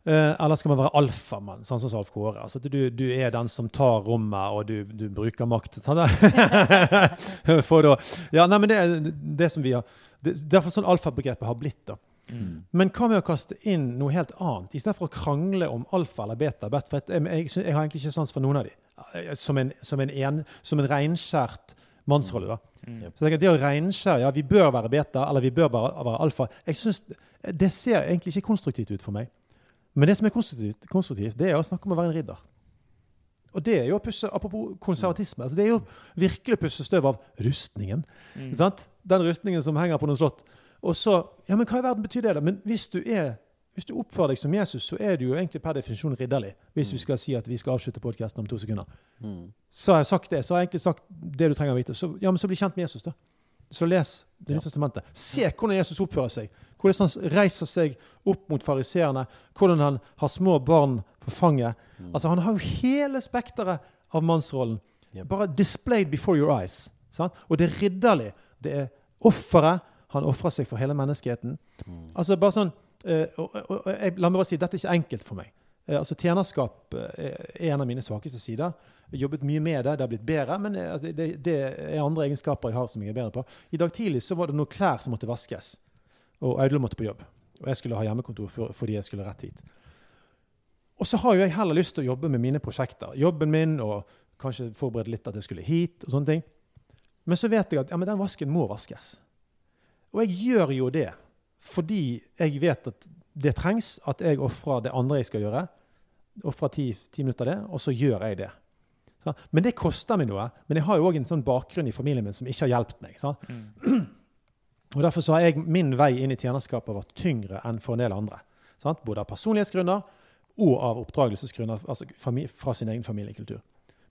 Eh, eller skal man være alfamann, sånn som Alf Kåre? Altså, du, du er den som tar rommet, og du, du bruker makt. Sånn For da, ja, nei, men det det som vi har det, Derfor sånn alfabegrepet har blitt. da. Mm. Men hva med å kaste inn noe helt annet, istedenfor å krangle om alfa eller beta? For jeg, jeg, jeg, har egentlig ikke sans for noen av de. Eh, Som en, som en, en, som en reinskjært mannsrolle. da. Mm. Så jeg tenker, Det å reinskjære ja, vi bør være beta, eller vi bør bare være alfa, jeg synes, det ser egentlig ikke konstruktivt ut for meg. Men det som er konstruktivt, konstruktivt, det er å snakke om å være en ridder. Og det er jo å pusse, Apropos konservatisme. altså Det er jo virkelig å pusse støv av rustningen. Mm. Sant? Den rustningen som henger på noen slott. Og så Ja, men hva i verden betyr det? da? Men hvis du, er, hvis du oppfører deg som Jesus, så er du jo egentlig per definisjon ridderlig. Hvis vi skal si at vi skal avslutte podkasten om to sekunder. Mm. Så har jeg sagt det. Så har jeg egentlig sagt det du trenger å vite. Så, ja, men så bli kjent med Jesus, da. Så les Det nye Ja. testamentet. Se hvordan Jesus oppfører seg. Hvordan han reiser seg opp mot fariseerne. Hvordan han har små barn for fanget. Mm. Altså, han har jo hele spekteret av mannsrollen. Yep. Bare displayed before your eyes. Sant? Og det er ridderlig. Det er offeret. Han ofrer seg for hele menneskeheten. Mm. Altså bare sånn eh, og, og, og, La meg bare si dette er ikke enkelt for meg. Eh, altså Tjenerskap eh, er en av mine svakeste sider. Jeg har jobbet mye med det, det har blitt bedre, men eh, altså, det, det er andre egenskaper jeg har som jeg er bedre på. I dag tidlig så var det noen klær som måtte vaskes, og Audun måtte på jobb. Og jeg skulle ha hjemmekontor for, fordi jeg skulle rett hit. Og så har jo jeg heller lyst til å jobbe med mine prosjekter. Jobben min, og kanskje forberede litt at jeg skulle hit, og sånne ting. Men så vet jeg at ja, men den vasken må vaskes. Og jeg gjør jo det fordi jeg vet at det trengs at jeg ofrer det andre jeg skal gjøre. Ofrer ti, ti minutter det, og så gjør jeg det. Så, Men det koster meg noe. Men jeg har jo òg en sånn bakgrunn i familien min som ikke har hjulpet meg. Mm. Og Derfor så har jeg, min vei inn i tjenerskapet vært tyngre enn for en del andre. Sant? Både av personlighetsgrunner og av oppdragelsesgrunner altså fra sin egen familiekultur.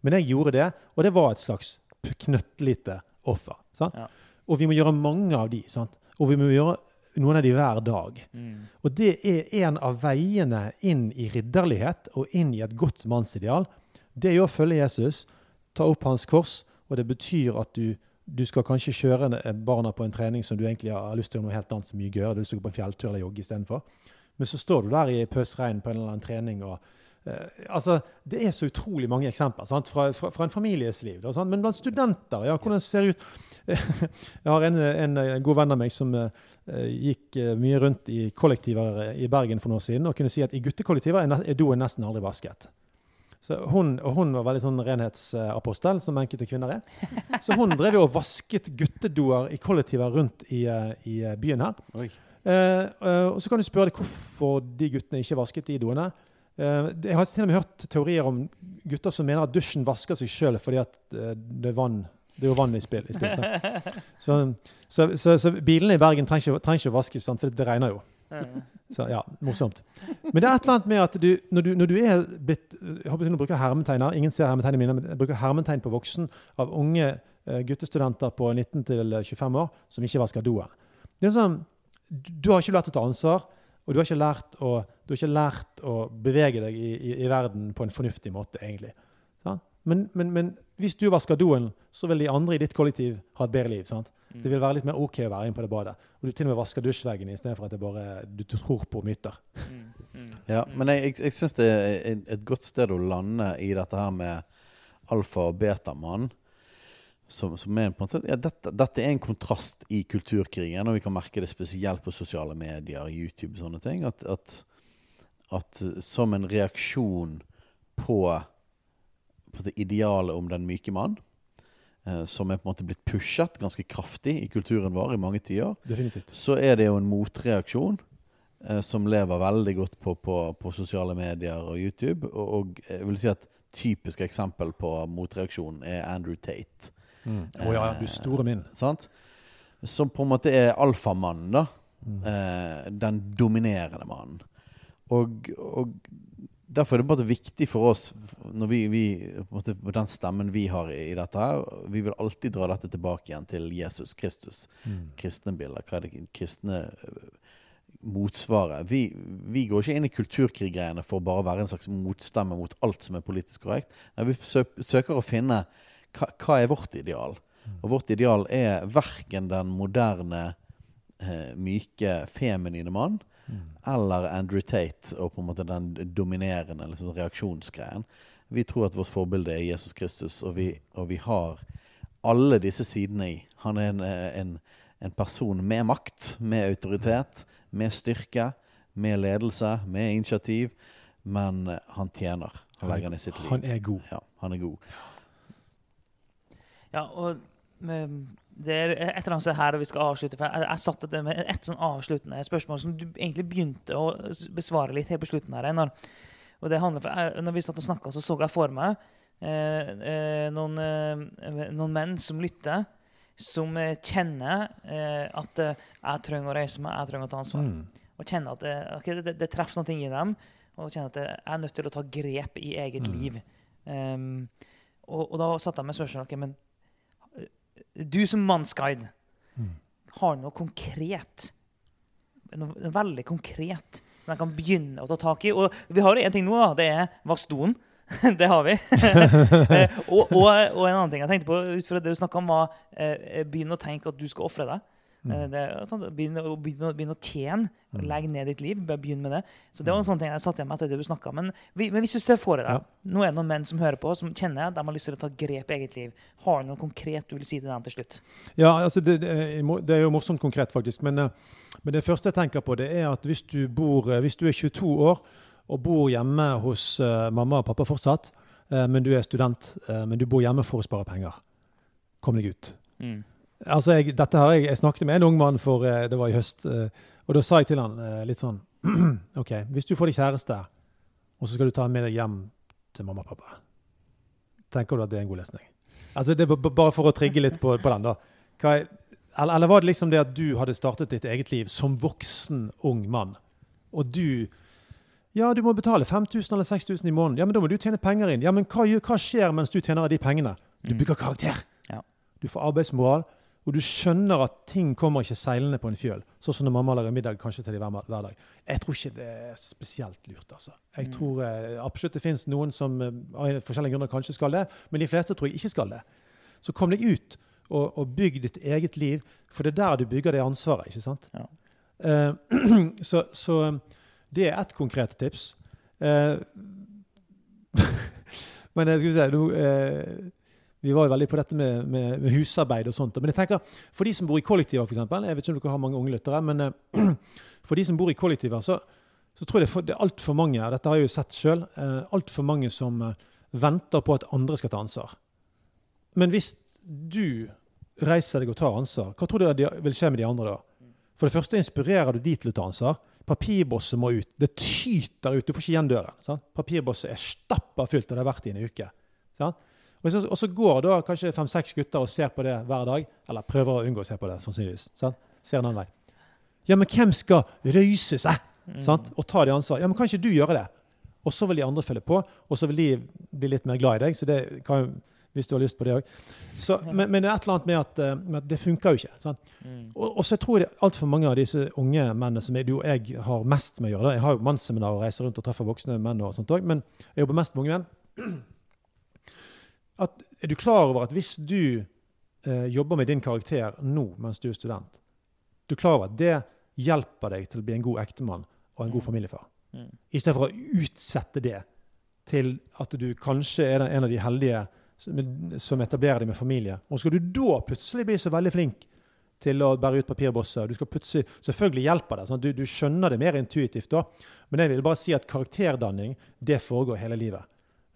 Men jeg gjorde det, og det var et slags knøttlite offer. Sant? Ja. Og vi må gjøre mange av de. sant? Og vi må gjøre noen av de hver dag. Mm. Og det er en av veiene inn i ridderlighet og inn i et godt mannsideal. Det er jo å følge Jesus, ta opp hans kors, og det betyr at du, du skal kanskje kjøre barna på en trening som du egentlig har lyst til å gjøre noe helt annet som mye gøyere. Du har lyst til å gå på en fjelltur eller jogge istedenfor. Men så står du der i pøsregn på en eller annen trening og altså, Det er så utrolig mange eksempler sant? Fra, fra, fra en families liv. Da? Men blant studenter, ja, hvordan ser det ut? Jeg har en, en, god venn av meg som eh, gikk eh, mye rundt i kollektiver eh, i Bergen for noen år siden og kunne si at i guttekollektiver er, doen nesten aldri vasket. Så hun, og hun var veldig sånn renhetsapostel, som enkelte kvinner er. Så hun drev jo og vasket guttedoer i kollektiver rundt i, eh, i eh, byen her. Eh, eh, og så kan du spørre deg hvorfor de guttene ikke vasket de doene. Eh, jeg har til og med hørt teorier om gutter som mener at dusjen vasker seg sjøl fordi eh, det er vann det er jo vann i spill. I spill så, så, så, så bilene i Bergen trenger ikke, å vaskes, for det regner jo. Så ja, morsomt. Men det er et eller annet med at du, når, du, når du er blitt jeg håper du bruker hermetegner. hermetegn her. Ingen ser hermetegnene mine, men jeg bruker hermetegn på voksen av unge eh, guttestudenter på 19 25 år som ikke vasker doen. Det er sånn, du, du har ikke lært å ta ansvar, og du har ikke lært å, du har ikke lært å bevege deg i, i, i verden på en fornuftig måte, egentlig. Ja? Men, men, men hvis du vasker doen, så vil de andre i ditt kollektiv ha et bedre liv. sant? Det vil være litt mer OK å være inne på det badet. Og du til og med vasker dusjveggen istedenfor at det bare, du tror på myter. Mm. Mm. Ja, men jeg, jeg, jeg syns det er et- godt sted å lande i dette her med alfa- og betamann. Som, som er måte, ja, dette, dette er en kontrast i kulturkrigen, og vi kan merke det spesielt på sosiale medier, YouTube og sånne ting. At, at, at som en reaksjon på, på det idealet om den myke mann, eh, som er på en måte blitt pushet ganske kraftig i kulturen vår i mange tiår, Definitivt. så er det jo en motreaksjon eh, som lever veldig godt på, på, på sosiale medier og YouTube. Og, og jeg vil si at typisk eksempel på motreaksjon er Andrew Tate. Mm. Oh, ja, du store min. Sant? Som på en måte er alfamannen, da. Mm. Eh, den dominerende mannen. Og, og derfor er det på en måte viktig for oss, når vi, vi måte, den stemmen vi har i, i dette her Vi vil alltid dra dette tilbake igjen til Jesus Kristus. Mm. Kristne bilder. Hva er det kristne øh, motsvaret? Vi, vi går ikke inn i kulturkriggreiene for bare å være en slags motstemme mot alt som er politisk korrekt. Nei, vi søker å finne hva, hva er vårt ideal. Og vårt ideal er verken den moderne, eh, myke, feminine mann Mm. eller Andrew Tate og på en måte den dominerende liksom, reaksjonsgreien. Vi tror at vårt forbilde er Jesus Kristus, og vi, og vi har alle disse sidene i. Han er en, eh, en, en person med makt, med autoritet, med styrke, med ledelse, med initiativ. Men eh, han tjener. Han legger ned sitt liv. Han er god. Ja, han er god. Ja, og det er et eller annet her vi skal avslutte. for Jeg, jeg satte det med et sånn avsluttende spørsmål som du egentlig begynte å besvare litt helt på slutten. her, Einar. Og det handler for, jeg, når vi satt og snakka, så så jeg for meg eh, eh, noen, eh, noen menn som lytter, som eh, kjenner eh, at jeg trenger å reise meg, jeg trenger å ta ansvar. Mm. Og kjenner at det, ok, det, det treffer noe i dem, og kjenner at jeg er nødt til å ta grep i eget Mm. liv. Um, og, og da satte jeg meg spørsmålet ok, men du som mannsguide, Mm. har noe konkret, noe, veldig konkret, som jeg kan begynne å ta tak i? Og vi har jo én ting nå, da. Det er vask doen. det har vi. Eh, og, og, og en annen ting jeg tenkte på ut fra det du snakka om, var eh, begynne å tenke at du skal ofre deg. Mm. Eh, Det sånn, begynne, å, begynne, å- tjene. Mm. Legge ned ditt liv. Bare begynn med det. Så det var en sånn ting jeg satt igjen med etter det du snakket om. Men, men hvis du ser for deg Ja. Nå er det noen menn som hører på, som kjenner at de har lyst til å ta grep i eget liv. Har du noe konkret du vil si til dem til slutt? Ja, altså det, det, er, jo morsomt konkret, faktisk. Men, eh, men det første jeg tenker på, det er at hvis du, bor, eh, hvis du er 22 år og bor hjemme hos mamma og pappa fortsatt, men du er student, men du bor hjemme for å spare penger, kom deg ut. Altså, jeg, dette har jeg, jeg snakket med en ung mann for eh, det var i høst, eh, og da sa jeg til han eh, litt sånn OK, hvis du får deg kjæreste, og så skal du ta den med deg hjem til mamma og pappa, tenker du at det er en god lesning? Altså, det er bare for å trigge litt på, på den, da. Hva er, eller, eller var det liksom det at du hadde startet ditt eget liv som voksen, ung mann, og du ja, du må betale 5000 eller 6000 i måneden. Ja, men da må du tjene penger inn. Ja, men hva, hva skjer mens du tjener av de pengene? Du Mm. bygger karakter. Ja. Du får arbeidsmoral, Og du skjønner at ting kommer ikke seilende på en fjøl. Sånn som når mamma lager middag kanskje til de hver, hver dag. Jeg tror ikke det er spesielt lurt. altså. Jeg Mm. tror eh, absolutt det finnes noen som eh, av forskjellige grunner kanskje skal det, men de fleste tror jeg ikke skal det. Så kom deg ut og, og bygg ditt eget liv, for det er der du bygger det ansvaret. ikke sant? Ja. Eh, så, så det er ett konkret tips. Eh, men jeg skulle si, eh, vi var jo veldig på dette med, med, med husarbeid og sånt. Men jeg tenker, for de som bor i kollektiver, eksempel, jeg vet ikke om dere har mange unge lyttere, men uh, for de som bor i kollektiver, så, så tror jeg det, for, det er altfor mange, dette har jeg jo sett sjøl, alt altfor mange som uh, venter på at andre skal ta ansvar. Men hvis du reiser deg og tar ansvar, hva tror du det vil skje med de andre da? For det første inspirerer du de til å ta ansvar. Papirbosset må ut. Det tyter ut. Du får ikke igjen døren. Sant? Papirbosset er stappa fullt, og det har vært i en uke. Sant? Og, så, og så går da kanskje fem-seks gutter og ser på det hver dag. Eller prøver å unngå å se på det, sannsynligvis. Sant? Ser en annen vei. Ja, men hvem skal røyse seg Mm. sant? og ta det ansvaret? Ja, men kan ikke du gjøre det? Og så vil de andre følge på, og så vil de bli litt mer glad i deg. så det kan hvis du har lyst på det òg. Men, men det er et eller annet med at, eh, med at det funker jo ikke. Sant? Mm. Og, og så tror jeg altfor mange av disse unge mennene som jeg, jeg har mest med å gjøre. Jeg har jo mannsseminar og reiser rundt og treffer voksne menn og sånt også, men jeg jobber mest med unge menn. At, er du klar over at hvis du eh, jobber med din karakter nå mens du er student, du er klar over at det hjelper deg til å bli en god ektemann og en god Mm. familiefar? Mm. I stedet for å utsette det til at du kanskje er en av de heldige som, etablerer deg med familie. Og skal du da plutselig bli så veldig flink til å bære ut papirbosser du skal plutselig, Selvfølgelig hjelper det. at Du, du skjønner det mer intuitivt da. Men jeg vil bare si at karakterdanning det foregår hele livet.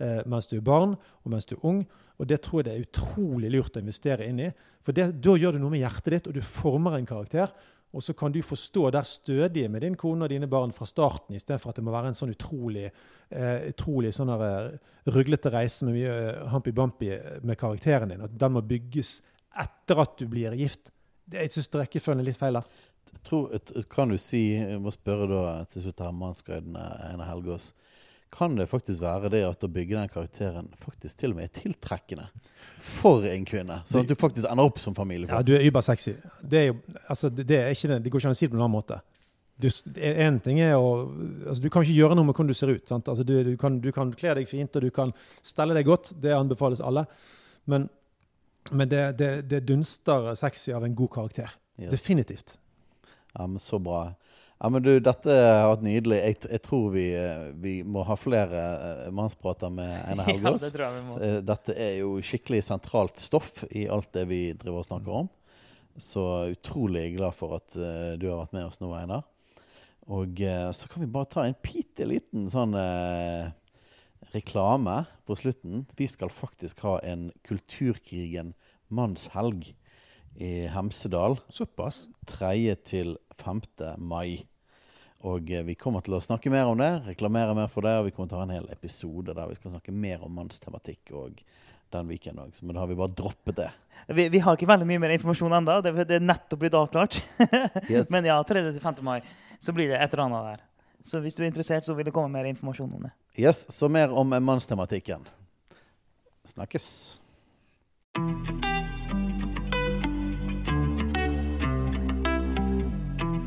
Eh, mens du er barn og mens du er ung. Og det tror jeg det er utrolig lurt å investere inn i. For det, da gjør du noe med hjertet ditt, og du former en karakter. Og så kan du få stå der stødig med din kone og dine barn fra starten, istedenfor at det må være en sånn utrolig, eh, utrolig sånn der, eh, ruglete reise med mye hampi-bampi med karakteren din. At den må bygges etter at du blir gift. Det, jeg syns rekkefølgen er litt feil der. Tror, kan du si, jeg må spørre da til slutt her, mannsguiden Einar Helgaas. Kan det faktisk være det at å bygge den karakteren faktisk til og med er tiltrekkende for en kvinne? Sånn at du faktisk ender opp som Ja, du er übersexy. Det, er jo, altså, det, det, er ikke, det, det går ikke an å si det på en annen måte. Du, en ting er å altså, Du kan ikke gjøre noe med hvordan du ser ut. Sant? Altså, du, du, kan, du kan kle deg fint og du kan stelle deg godt. Det anbefales alle. Men, men det, det, det dunster sexy av en god karakter. Yes. Definitivt. Ja, men Så bra. Ja, men du, Dette har vært nydelig. Jeg, jeg tror vi, eh, vi må ha flere eh, mannsprater med Einar Ja, Helgaas. det tror jeg vi må. Eh, Dette er jo skikkelig sentralt stoff i alt det vi driver og snakker om. Så utrolig glad for at du har vært med oss nå, Einar. Og så kan vi bare ta en bitte liten sånn eh, reklame på slutten. Vi skal faktisk ha en Kulturkrigen mannshelg i Hemsedal. Såpass. 3. til 5. mai. Og eh, vi kommer til å snakke mer om det, reklamere mer for det, og vi kommer til å ha en hel episode der vi skal snakke mer om mannstematikk og den weekenden òg. Men da har vi bare droppet det. Vi, vi har ikke veldig mye mer informasjon ennå. Det, det er nettopp blitt avklart. Yes. Men ja, 3.-5. mai så blir det et eller annet der. Så hvis du er interessert, så vil det komme mer informasjon om det. Yes, Så mer om mannstematikken. Snakkes.